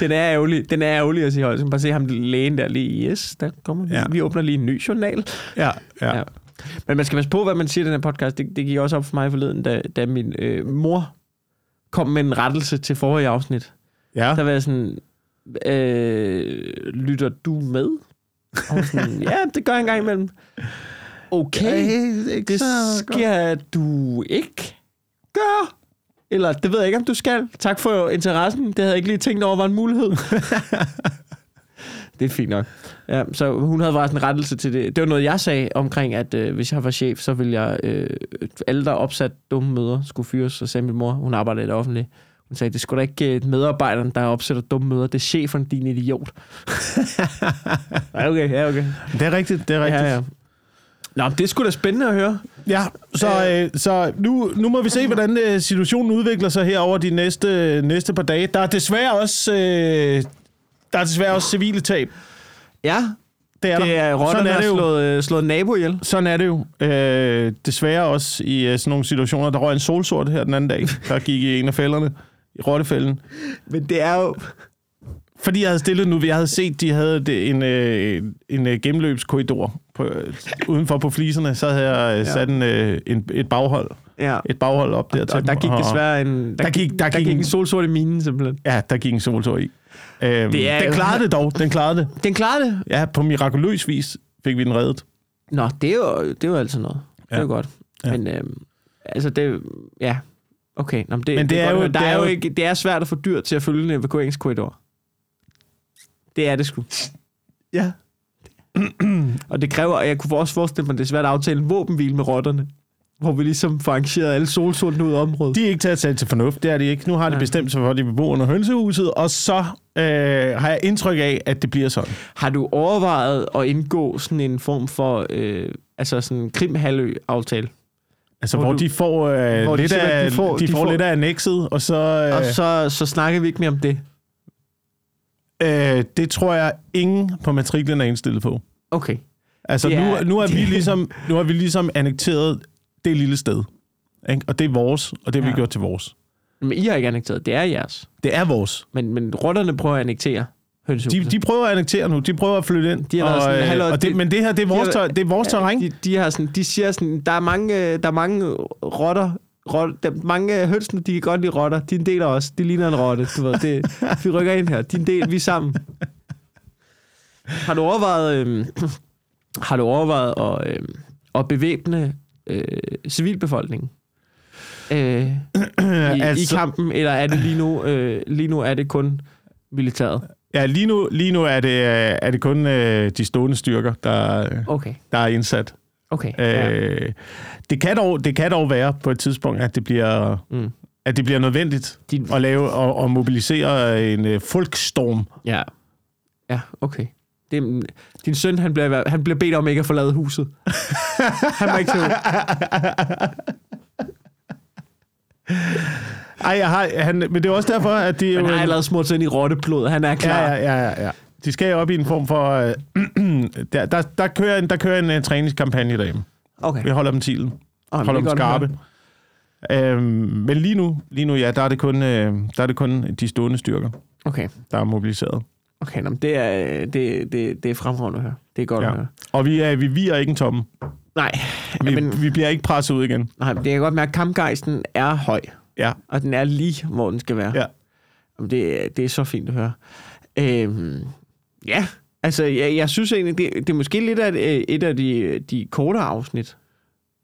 den er ærgerlig. Den er ærgerlig at sige højt. Bare se ham lægen der lige. Yes, der kommer vi. Ja. Vi åbner lige en ny journal. Ja, ja. Ja. ja. Men man skal passe på, hvad man siger i den her podcast. Det, det gik også op for mig forleden, da, da min øh, mor kom med en rettelse til forrige afsnit. Ja. Der var jeg sådan, øh, lytter du med? Og sådan, ja, det gør jeg en gang imellem. Okay, det skal du ikke gøre. Eller det ved jeg ikke, om du skal. Tak for interessen. Det havde jeg ikke lige tænkt over var en mulighed. det er fint nok. Ja, så hun havde bare sådan en rettelse til det. Det var noget, jeg sagde omkring, at øh, hvis jeg var chef, så ville jeg... Øh, alle, der opsat dumme møder, skulle fyres. Så sagde min mor, hun arbejder i det offentlige. Hun sagde, det skulle da ikke øh, medarbejderen, der opsætter dumme møder. Det er chefen, din idiot. ja, okay, ja, okay. Det er rigtigt, det er rigtigt. Ja, ja. Nå, det sgu da spændende at høre. Ja, så, øh, så nu, nu må vi se, hvordan øh, situationen udvikler sig her over de næste, næste par dage. Der er desværre også, øh, der er desværre også civile tab. Ja, Det er, det er rotterne, der er har slået, øh, slået nabo ihjel. Sådan er det jo. Øh, desværre også i øh, sådan nogle situationer. Der røg en solsort her den anden dag, der gik i en af fælderne, i rottefælden. Men det er jo... Fordi jeg havde stillet nu, jeg havde set, de havde en, øh, en øh, gennemløbskorridor på, øh, udenfor på fliserne, så havde jeg øh, sat en, øh, en, et baghold, Ja. et baghold op der til Og der gik desværre en... Der, Der gik- der der gik gik en- en solsort i minen, simpelthen. Ja, der gik en solsort i. Øhm, Det er den jo- klarede det dog, den klarede det. Den klarede det. Ja, på mirakuløs vis fik vi den reddet. Nå, det er jo, det er jo altid noget. Det er Ja. jo godt. Ja. Men øhm, altså, det... Ja, okay. Nå, men det, Men det er godt jo- høre. der det er er jo ikke, det er svært at få dyr til at følge en evakueringskorridor. Det er det sgu. Ja. Og det kræver, og jeg kunne også forestille mig, at det er svært at aftale en våbenhvile med rotterne. hvor vi ligesom får arrangeret alle solsortene ud af området. De er ikke til at tage til fornuft, det er de ikke. Nu har de Nej. bestemt sig for, at de vil bo under hønsehuset, og så øh, har jeg indtryk af, at det bliver sådan. Har du overvejet at indgå sådan en form for, øh, altså sådan en Krimhalø-aftale? Altså, Hvor hvor, du- de får, øh, hvor de lidt, simpelthen- af, de får- de de får får- lidt af annexet, og så... Øh, Og så, så snakker vi ikke mere om det. øh, det tror jeg, ingen på matriklen er indstillet på. Okay. Altså, Det nu, er- nu, er vi det- ligesom, nu har vi ligesom annekteret det lille sted. Ikke? Og det er vores, og det har. Ja. vi gjort til vores. Men I har ikke annekteret. Det er jeres. Det er vores. Men, men rotterne prøver at annektere hønsehuset. De, de prøver at annektere nu. De prøver at flytte ind. De har og, sådan, øh, "Hallo, og det, det- men det her, det er vores, de har- ter, det er vores terræn. de, de, har sådan, de siger sådan, der er mange, øh, der er mange rotter, rotter der, mange hønsene, de kan godt lide rotter. De er en del af os. De ligner en rotte. Du ved, det, vi rykker ind her. De er en del, vi er sammen. Har du overvejet, øh, har du overvejet at, øh, at bevæbne øh, civilbefolkningen? Øh, i, altså, I kampen, eller er det lige nu, øh, lige nu er det kun militæret? Ja, lige nu, lige nu er, det, øh, er det kun øh, de stående styrker, der, Okay, der er indsat. okay. ja. Øh, det, kan dog, det kan dog være på et tidspunkt, at det bliver, Mm. at det bliver nødvendigt Din, at lave og, og mobilisere en øh, folkstorm. Ja. Ja, okay. Det, din søn, han bliver, han bliver bedt om ikke at forlade huset. han må ikke ud. Ej, jeg har, han, men det er også derfor, at de... Han har allerede smurt sig ind i rotteblod. Han er klar. Ja, ja, ja, ja. De skal op i en form for... Øh, der, der, der, kører en, der kører en uh, træningskampagne derhjemme. Okay. Vi holder dem tilen. Oh, Holder dem skarpe. Øhm, men lige nu, lige nu, ja, der er, det kun, øh, der er det kun de stående styrker, Okay. der er mobiliseret. Okay, nå, det er, det, det, det er fremragende at høre. Det er godt Ja. at høre. Og vi, er, vi virer ikke en tomme. Nej, Vi, men, vi bliver ikke presset ud igen. nej, det kan godt mærke, at kampgejsten er høj. Ja. Og den er lige, hvor den skal være. Ja. Jamen, Det, det er så fint at høre. Øhm, ja, altså, jeg, jeg synes egentlig, det, det er måske lidt af et, af de, de kortere afsnit.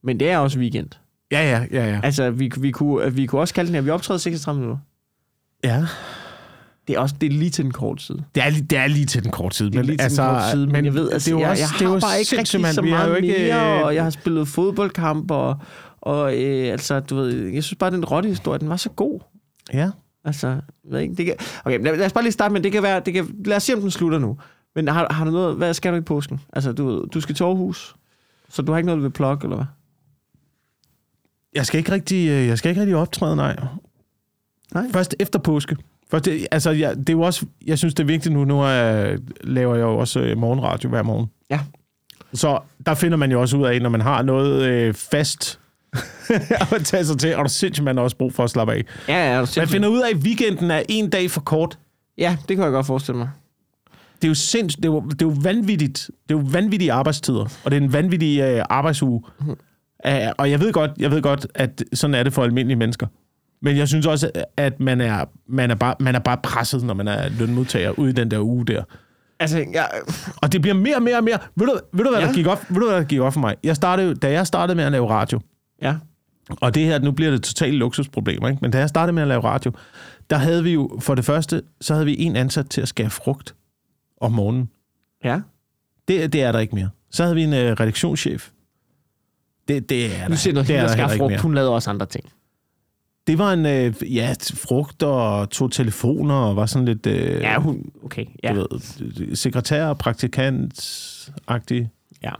Men det er også weekend. Ja, ja, ja, ja. Altså, vi, vi, kunne, vi kunne også kalde den her, vi optræder 36 minutter. ja. Det er også det er lige til den korte side. Det er, det er lige til den korte tid. Det er lige til den korte side, men, jeg ved, altså, det er jo jeg, også, jeg det er har jo bare ikke rigtig så meget jo ikke, mere, øh, og jeg har spillet fodboldkamp, og, og øh, altså, du ved, jeg synes bare, den rottehistorie, den var så god. Ja. Altså, jeg ved ikke, det kan, okay, lad, lad os bare lige starte med, det kan være, det kan, lad os se, om den slutter nu. Men har, har du noget, hvad skal du i påsken? Altså, du, du skal til Aarhus, så du har ikke noget, du vil plukke, eller hvad? Jeg skal ikke rigtig, øh, jeg skal ikke rigtig optræde, nej. Nej? Først efter påske. Først, det, altså, jeg, det er jo også, jeg synes, det er vigtigt nu. Nu er, laver jeg jo også øh, morgenradio hver morgen. Ja. Så der finder man jo også ud af, når man har noget øh, fast at tage sig til, og der sindssygt, man har også brug for at slappe af. Ja, ja, er Man finder ud af, at weekenden er en dag for kort. ja, det kan jeg godt forestille mig. Det er jo sindssygt, det er jo, det er jo vanvittigt. Det er jo vanvittige arbejdstider, og det er en vanvittig øh, arbejdsuge. Mhm. Uh, og jeg ved, godt, jeg ved godt, at sådan er det for almindelige mennesker. Men jeg synes også, at man er, man er, bare, man er bare presset, når man er lønmodtager ude i den der uge der. Altså, jeg, Og det bliver mere og mere og mere. Ved du, ved du, hvad, Ja. der gik op, ved du, hvad der gik op for mig? Jeg startede, da jeg startede med at lave radio, ja, og det her, nu bliver det totalt luksusproblemer, ikke? men da jeg startede med at lave radio, der havde vi jo, for det første, så havde vi en ansat til at skære frugt om morgenen. ja. Det, det er der ikke mere. Så havde vi en øh, redaktionschef. Det, det er der, Nu siger du, det er der ikke frugt, hun lavede også andre ting. Det var en, øh, ja, frugt og tog telefoner og var sådan lidt, øh, Ja, hun, okay, ja. du ved, sekretær, praktikant-agtig ja.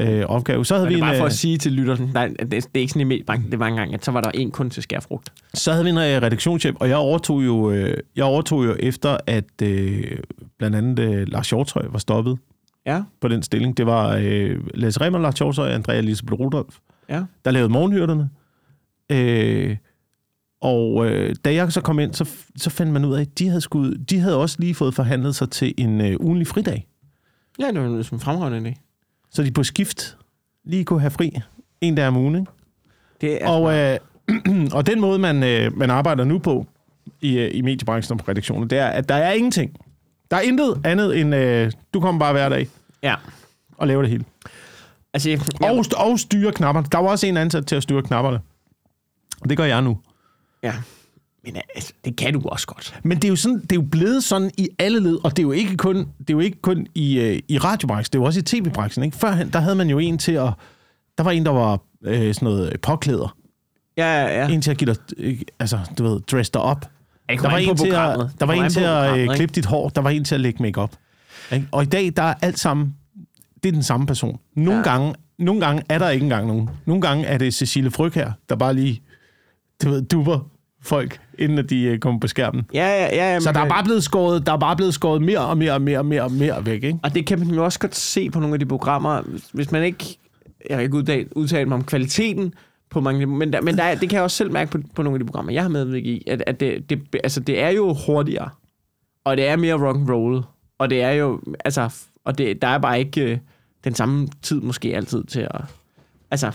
Øh, opgave. Så havde, vi en, bare for øh, at sige til lytteren, nej, det, det er ikke sådan i mediebranchen, det var engang, at så var der en kun til skærfrugt. så havde vi en øh, redaktionschef, og jeg overtog jo, øh, jeg overtog jo efter, at øh, blandt andet øh, Lars Hjortøj var stoppet Ja, på den stilling. Det var øh, Lasse Remmer, Lars Hjortøj og Andrea Elisabeth Rudolf. ja. der lavede morgenhyrderne. Øh, og øh, da jeg så kom ind, så, så fandt man ud af, at de havde, skud, de havde også lige fået forhandlet sig til en øh, ugenlig fridag. Ja, det var som fremragende idé. Så de på skift lige kunne have fri en dag om ugen. Ikke? Det er, Og, øh, og den måde, man, øh, man arbejder nu på i, øh, i mediebranchen og på redaktionen, det er, at der er ingenting. Der er intet andet end, øh, du kommer bare hver dag ja. og laver det hele. Altså, jeg, Og, og styre knapperne. Der var også en ansat til at styre knapperne. Og det gør jeg nu. ja. Men altså, det kan du også godt. Men det er jo sådan, det er jo blevet sådan i alle led, og det er jo ikke kun, det er jo ikke kun i, øh, i radiobranchen, det er jo også i tv-branchen. Ikke? Førhen, der havde man jo en til at, der var en, der var øh, sådan noget påklæder. Ja, ja, ja. En til at give dig, øh, altså, du ved, dress dig op. Der var en til at, der var en til at øh, klippe. dit hår. Der var en til at lægge makeup. Ikke? Og i dag, der er alt sammen, det er den samme person. Nogle, ja. gange, nogle gange er der ikke engang nogen. Nogle gange er det Cecilie Fryg her, der bare lige, du ved, duber folk, inden at de øh, kommer på skærmen. Ja, ja, ja. ja Så der er kan- bare blevet skåret, der er bare blevet skåret mere og mere og mere og mere og mere væk, ikke? Og det kan man jo også godt se på nogle af de programmer, hvis- man ikke... Jeg har ikke udtalt, udtalt mig om kvaliteten på mange men, der, men der, er- det kan jeg også selv mærke på, på nogle af de programmer, jeg har medvirket i, at, at det, det, altså, det er jo hurtigere, og det er mere rock and roll, og det er jo, altså, og det, der er bare ikke øh, den samme tid måske altid til at, altså,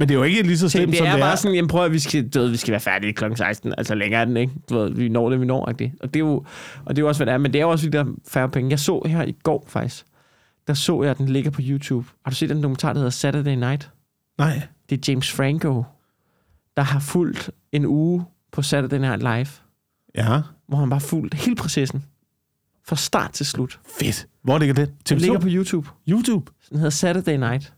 Men det er jo ikke lige så det, slemt, det som er det bare er. sådan, jamen prøv at vi skal, du ved, vi skal være færdige kl. 16, altså længere er den ikke, du ved, vi når det, vi når, ikke? og det er jo, og det er jo også, hvad det er, men det er jo også, fordi der er færre penge. Jeg så her i går faktisk, der så jeg, at den ligger på YouTube. Har du set den dokumentar, der hedder Saturday Night? Nej. Det er James Franco, der har fulgt en uge på Saturday Night Live, Ja, hvor han bare fulgt hele processen. Fra start til slut. fedt. Hvor ligger det? Den TV2? ligger på YouTube. YouTube? Den hedder Saturday Night.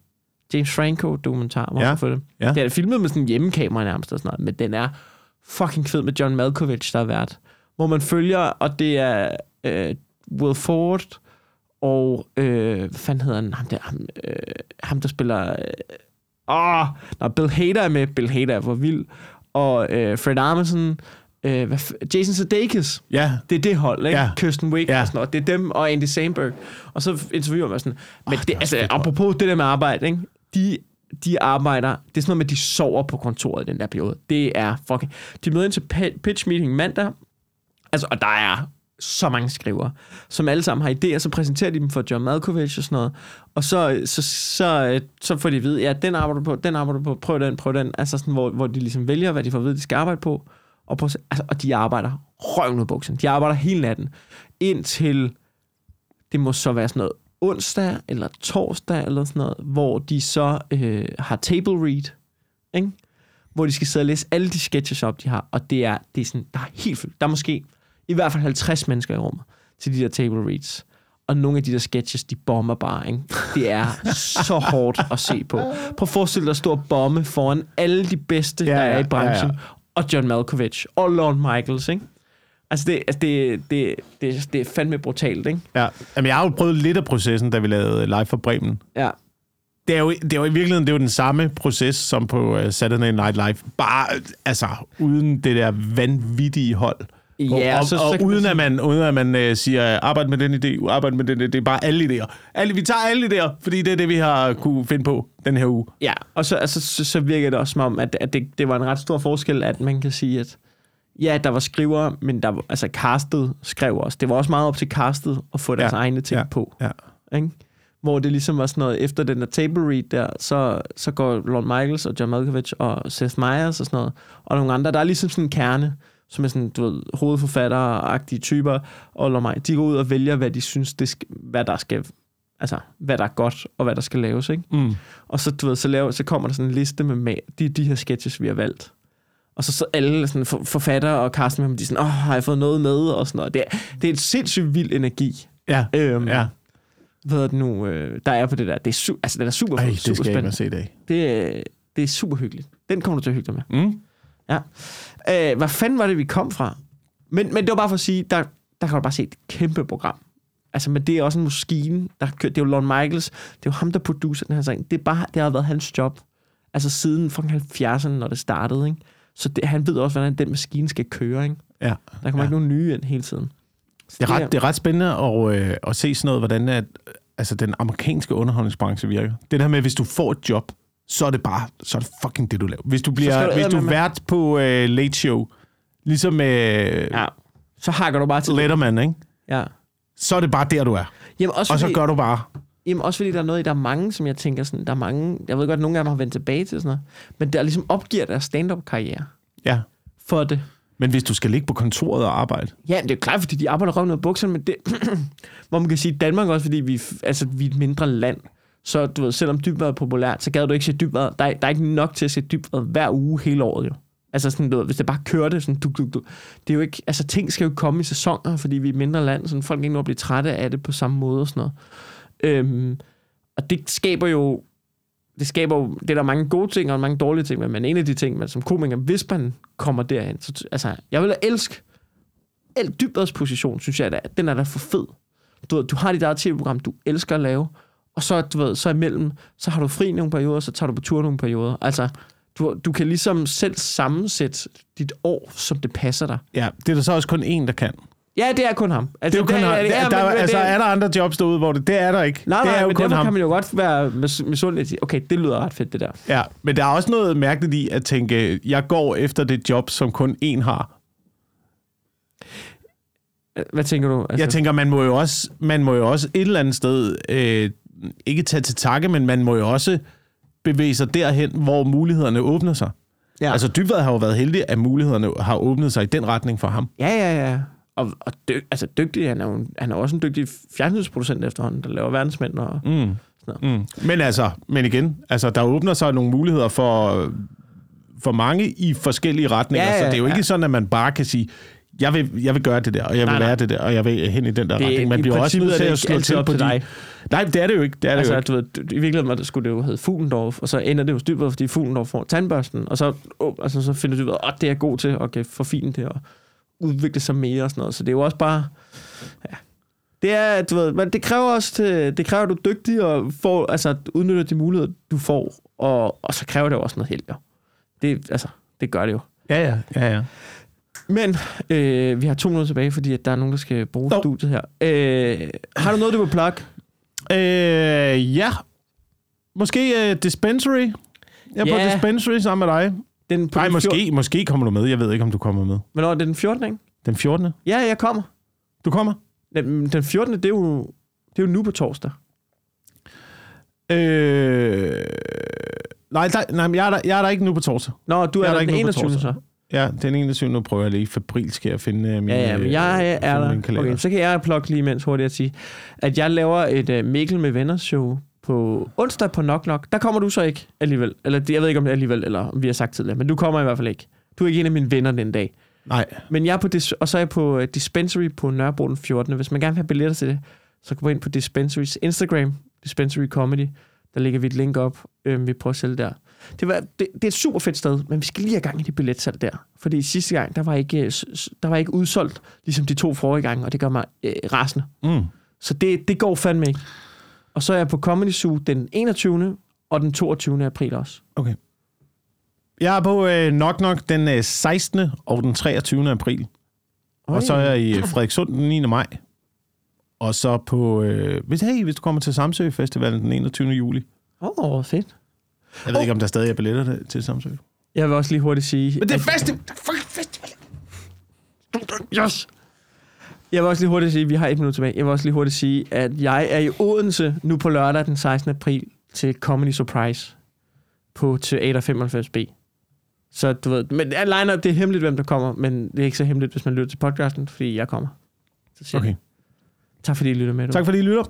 James Franco dokumentar, hvor Ja. får det. Ja. Det er filmet med sådan en hjemmekamera nærmest og sådan noget, men den er fucking fed med John Malkovich, der er vært. Hvor man følger, og det er øh, Will Ford og, øh, hvad fanden hedder han? Ham der, ham, øh, ham der spiller... Øh, åh, når Bill Hader er med. Bill Hader er for vild. Og øh, Fred Armisen. Øh, hvad, Jason Sudeikis. Ja. Det er det hold, ikke? Ja. Kirsten Ja. ja. og sådan noget. Det er dem og Andy Samberg. Og så interviewer man sådan. Men oh, det det, altså, apropos det der med arbejde, ikke? De, de arbejder... Det er sådan noget med, at de sover på kontoret i den der periode. Det er fucking... De møder ind til pitch meeting mandag. Altså, og der er så mange skrivere, som alle sammen har idéer, så præsenterer de dem for John Malkovich og sådan noget. Og så, så, så, så får de at vide, ja, den arbejder du på, den arbejder du på, prøv den, prøv den. Altså sådan, hvor, hvor de ligesom vælger, hvad de får at vide, de skal arbejde på. Og, prøv, altså, og de arbejder røven ud af buksen. De arbejder hele natten. Indtil det må så være sådan noget onsdag eller torsdag eller sådan noget, hvor de så øh, har table read, ikke? hvor de skal sidde og læse alle de sketches op, de har. Og det er, det er sådan, der er helt fyldt. Der er måske i hvert fald 50 mennesker i rummet til de der table reads. Og nogle af de der sketches, de bomber bare, ikke? Det er så hårdt at se på. Prøv at forestille dig at stå og bombe foran alle de bedste, Ja, der er i branchen. ja, ja. Og John Malkovich. Og Lorne Michaels, ikke? Altså, det, altså det, det, det, det er fandme brutalt, ikke? Ja. Jamen, jeg har jo prøvet lidt af processen, da vi lavede live for Bremen. Ja. Det er, jo, det er jo i virkeligheden det er jo den samme proces som på uh, Saturday Night Live. Bare, altså, uden det der vanvittige hold. Ja, og, så- og, og uden, at man, uden at man uh, siger, arbejde med den idé, arbejde med den idé. Det er bare alle idéer. Alle, vi tager alle idéer, fordi det er det, vi har kunne finde på den her uge. Ja, og så, altså, så, så virker det også som om, at, at det, det var en ret stor forskel, at man kan sige, at ja, der var skrivere, men der var, altså castet skrev også. Det var også meget op til castet at få deres Ja, egne ting ja, på. ja. Ikke? Hvor det ligesom var sådan noget, efter den der table read der, så, så går Lorne Michaels og John Malkovich og Seth Meyers og sådan noget, og nogle andre, der er ligesom sådan en kerne, som er sådan, du ved, hovedforfattere-agtige typer, og Lorne Michaels, de går ud og vælger, hvad de synes, det skal, hvad der skal, altså, hvad der er godt, og hvad der skal laves, ikke? Mm. Og så, du ved, så, laver, så kommer der sådan en liste med de, de her sketches, vi har valgt. Og så, så alle sådan, for, forfattere og casting, de er sådan, åh, har jeg fået noget med? Og sådan noget. Det er, det er en sindssygt vild energi. Ja, Øhm, ja. Hvad er det nu, øh, der er på det der. Det er, su- altså, den er super, Ej, det super skal jeg spændende. se i dag. Det, er- det er super hyggeligt. Den kommer du til at hygge dig med. Mm. Øh, hvad fanden var det, vi kom fra? Men, men det var bare for at sige, der, der kan du bare se et kæmpe program. Altså, men det er også en maskine, der kørt. Det er jo Lorne Michaels. Det er jo ham, der producerer den her sang. Det, er bare, det har været hans job. Altså siden fucking 70'erne, når det startede, ikke? Så det, han ved også, hvordan den maskine skal køre, ikke? Ja. Der kommer Ja. ikke nogen nye ind hele tiden. Så Det er, ret, det er ret spændende at, øh, at se sådan noget, hvordan at, altså, den amerikanske underholdningsbranche virker. Det der med, at hvis du får et job, så er det bare, så er det fucking det, du laver. Hvis du, bliver, du hvis du er vært på øh, Late Show, ligesom med Ja. Så hakker du bare til det. Letterman, ikke? Ja. så er det bare der, du er. Jamen også, Og så fordi, gør du bare... jamen også fordi der er noget i, der er mange, som jeg tænker sådan, der er mange, jeg ved godt, at nogle af dem har vendt tilbage til sådan noget, men der ligesom opgiver deres stand-up-karriere Ja. for det. Men hvis du skal ligge på kontoret og arbejde, Ja, det er jo klart, fordi de arbejder røven ud af bukserne, men det, hvor man kan sige, Danmark også, fordi vi, altså, vi er et mindre land, så du ved, selvom dybvad er populært, så gad du ikke se dybvad. Der, er- der er ikke nok til at se dybvad hver uge hele året, jo. Altså sådan, du ved, hvis det bare kørte sådan, duk, duk, duk. Det er jo ikke, altså ting skal jo komme i sæsoner, fordi vi er et mindre land, så folk ikke når at blive trætte af det på samme måde og sådan noget. Øhm, og det skaber jo, det skaber jo, det er der mange gode ting og mange dårlige ting, men en af de ting, man som komiker, hvis man kommer derhen, så, altså, jeg vil elske, el Dybvads position, synes jeg, at den er da for fed. Du, ved, du har dit eget tv-program, du elsker at lave, og så, du ved, så imellem, så har du fri nogle perioder, så tager du på tur nogle perioder. Altså, du, du kan ligesom selv sammensætte dit år, som det passer dig. Ja, det er der så også kun én, der kan. Ja, det er kun ham. Det er jo kun ham. det der, men- altså, det- er der andre jobs derude, hvor det, det er der ikke. Nej, det nej, er jo men kun derfor ham. kan man jo godt være mis- misundelig sige, okay, det lyder ret fedt, det der. Ja, men der er også noget mærkeligt i at tænke, jeg går efter det job, som kun én har. Hvad tænker du? Altså, Jeg tænker, man må jo også, man må jo også et eller andet sted, øh, ikke tage til takke, men man må jo også bevæge sig derhen, hvor mulighederne åbner sig. Ja. Altså Dybvad har jo været heldig, at mulighederne har åbnet sig i den retning for ham. ja, ja, ja. Og, og dy, altså dygtig, han er, jo, han er også en dygtig fjernsynsproducent efterhånden, der laver verdensmænd. Og, Mm. Mm. Men altså, men igen, altså, der åbner sig nogle muligheder for, for mange i forskellige retninger, Ja, ja, så det er jo ikke ja. sådan, at man bare kan sige, jeg vil, jeg vil gøre det der, og jeg vil Nej, nej. være det der, og jeg vil hen i den der Det retning. Man bliver også nødt til at slå til op på til de... dig. Nej, det er det jo ikke. Det er det jo Altså, ikke. du ved, i virkeligheden skulle det jo hedde Fuglendorf, og så ender det jo Dybvad, fordi Fuglendorf får tandbørsten, og så, oh, altså, så finder Dybvad, at det er god til, og kan forfine det, og udvikle sig mere og sådan noget. Så det er jo også bare, ja, det er, du ved, men det kræver også, til, det kræver, at du er dygtig og får, altså, udnytter de muligheder, du får, og, og så kræver det jo også noget held, jo. Det, altså, det gør det jo. Ja, ja, ja, ja. Men øh, vi har to minutter tilbage, fordi at der er nogen, der skal bruge Nå. studiet her. Øh, har du noget, du vil plukke? Øh, ja. Måske uh, Dispensary. Jeg er Ja. på Dispensary sammen med dig. Den på Nej, den måske, måske kommer du med. Jeg ved ikke, om du kommer med. Hvornår er det den 14. Ikke? Den 14. Ja, jeg kommer. Du kommer? Den, den 14. det er jo, det er jo nu på torsdag. Øh... Nej, der, nej jeg, er der, jeg er der ikke nu på torsdag. Nå, du Jeg er, er der der ikke den nu på 21. torsdag. så. Ja, den 21. Nu prøver jeg lige fabrilsk at finde øh, min, Ja, ja, men jeg øh, er der. Okay, så kan jeg plukke lige imens hurtigt at sige, at jeg laver et uh, Mikkel med venner show på onsdag på Knock Knock. Der kommer du så ikke alligevel. Eller jeg ved ikke, om det er alligevel, eller om vi har sagt tidligere, men du kommer i hvert fald ikke. Du er ikke en af mine venner den dag. Nej, Men jeg er på dis- og så er jeg på uh, Dispensary på Nørrebro den 14. Hvis man gerne vil have billetter til det, så gå ind på Dispensary's Instagram, Dispensary Comedy. Der lægger vi et link op, øh, vi prøver at sælge der. Det, var, det, det er et super fedt sted, men vi skal lige have gang i det billetsalg der. Fordi sidste gang, der var ikke, øh, der var ikke udsolgt, ligesom de to forrige gange, og det gør mig øh, rasende. mm. Så det, det går fandme ikke. Og så er jeg på Comedy Zoo den 21. og den 22. april også. okay. Jeg er på øh, Knock Knock den øh, 16. og den 23. april. Og så er jeg i øh, Frederikssund den 9. maj. Og så på... Øh, hvis, hey, hvis du kommer til Samsø Festivalen den 21. juli. Åh, oh, fedt. Jeg ved ikke, om der stadig er billetter til- til Samsø. Jeg vil også lige hurtigt sige... Men det er at- festival! Fucking festival! Yes! Jeg vil også lige hurtigt sige, vi har et minut tilbage. Jeg vil også lige hurtigt sige, at jeg er i Odense nu på lørdag den 16. april til Comedy Surprise på Teater 95B. Så du ved, men line det er hemmeligt, hvem der kommer, men det er ikke så hemmeligt, hvis man lytter til podcasten, fordi jeg kommer. Så siger Okay. jeg, tak fordi I lytter med. Du. Tak fordi I lytter.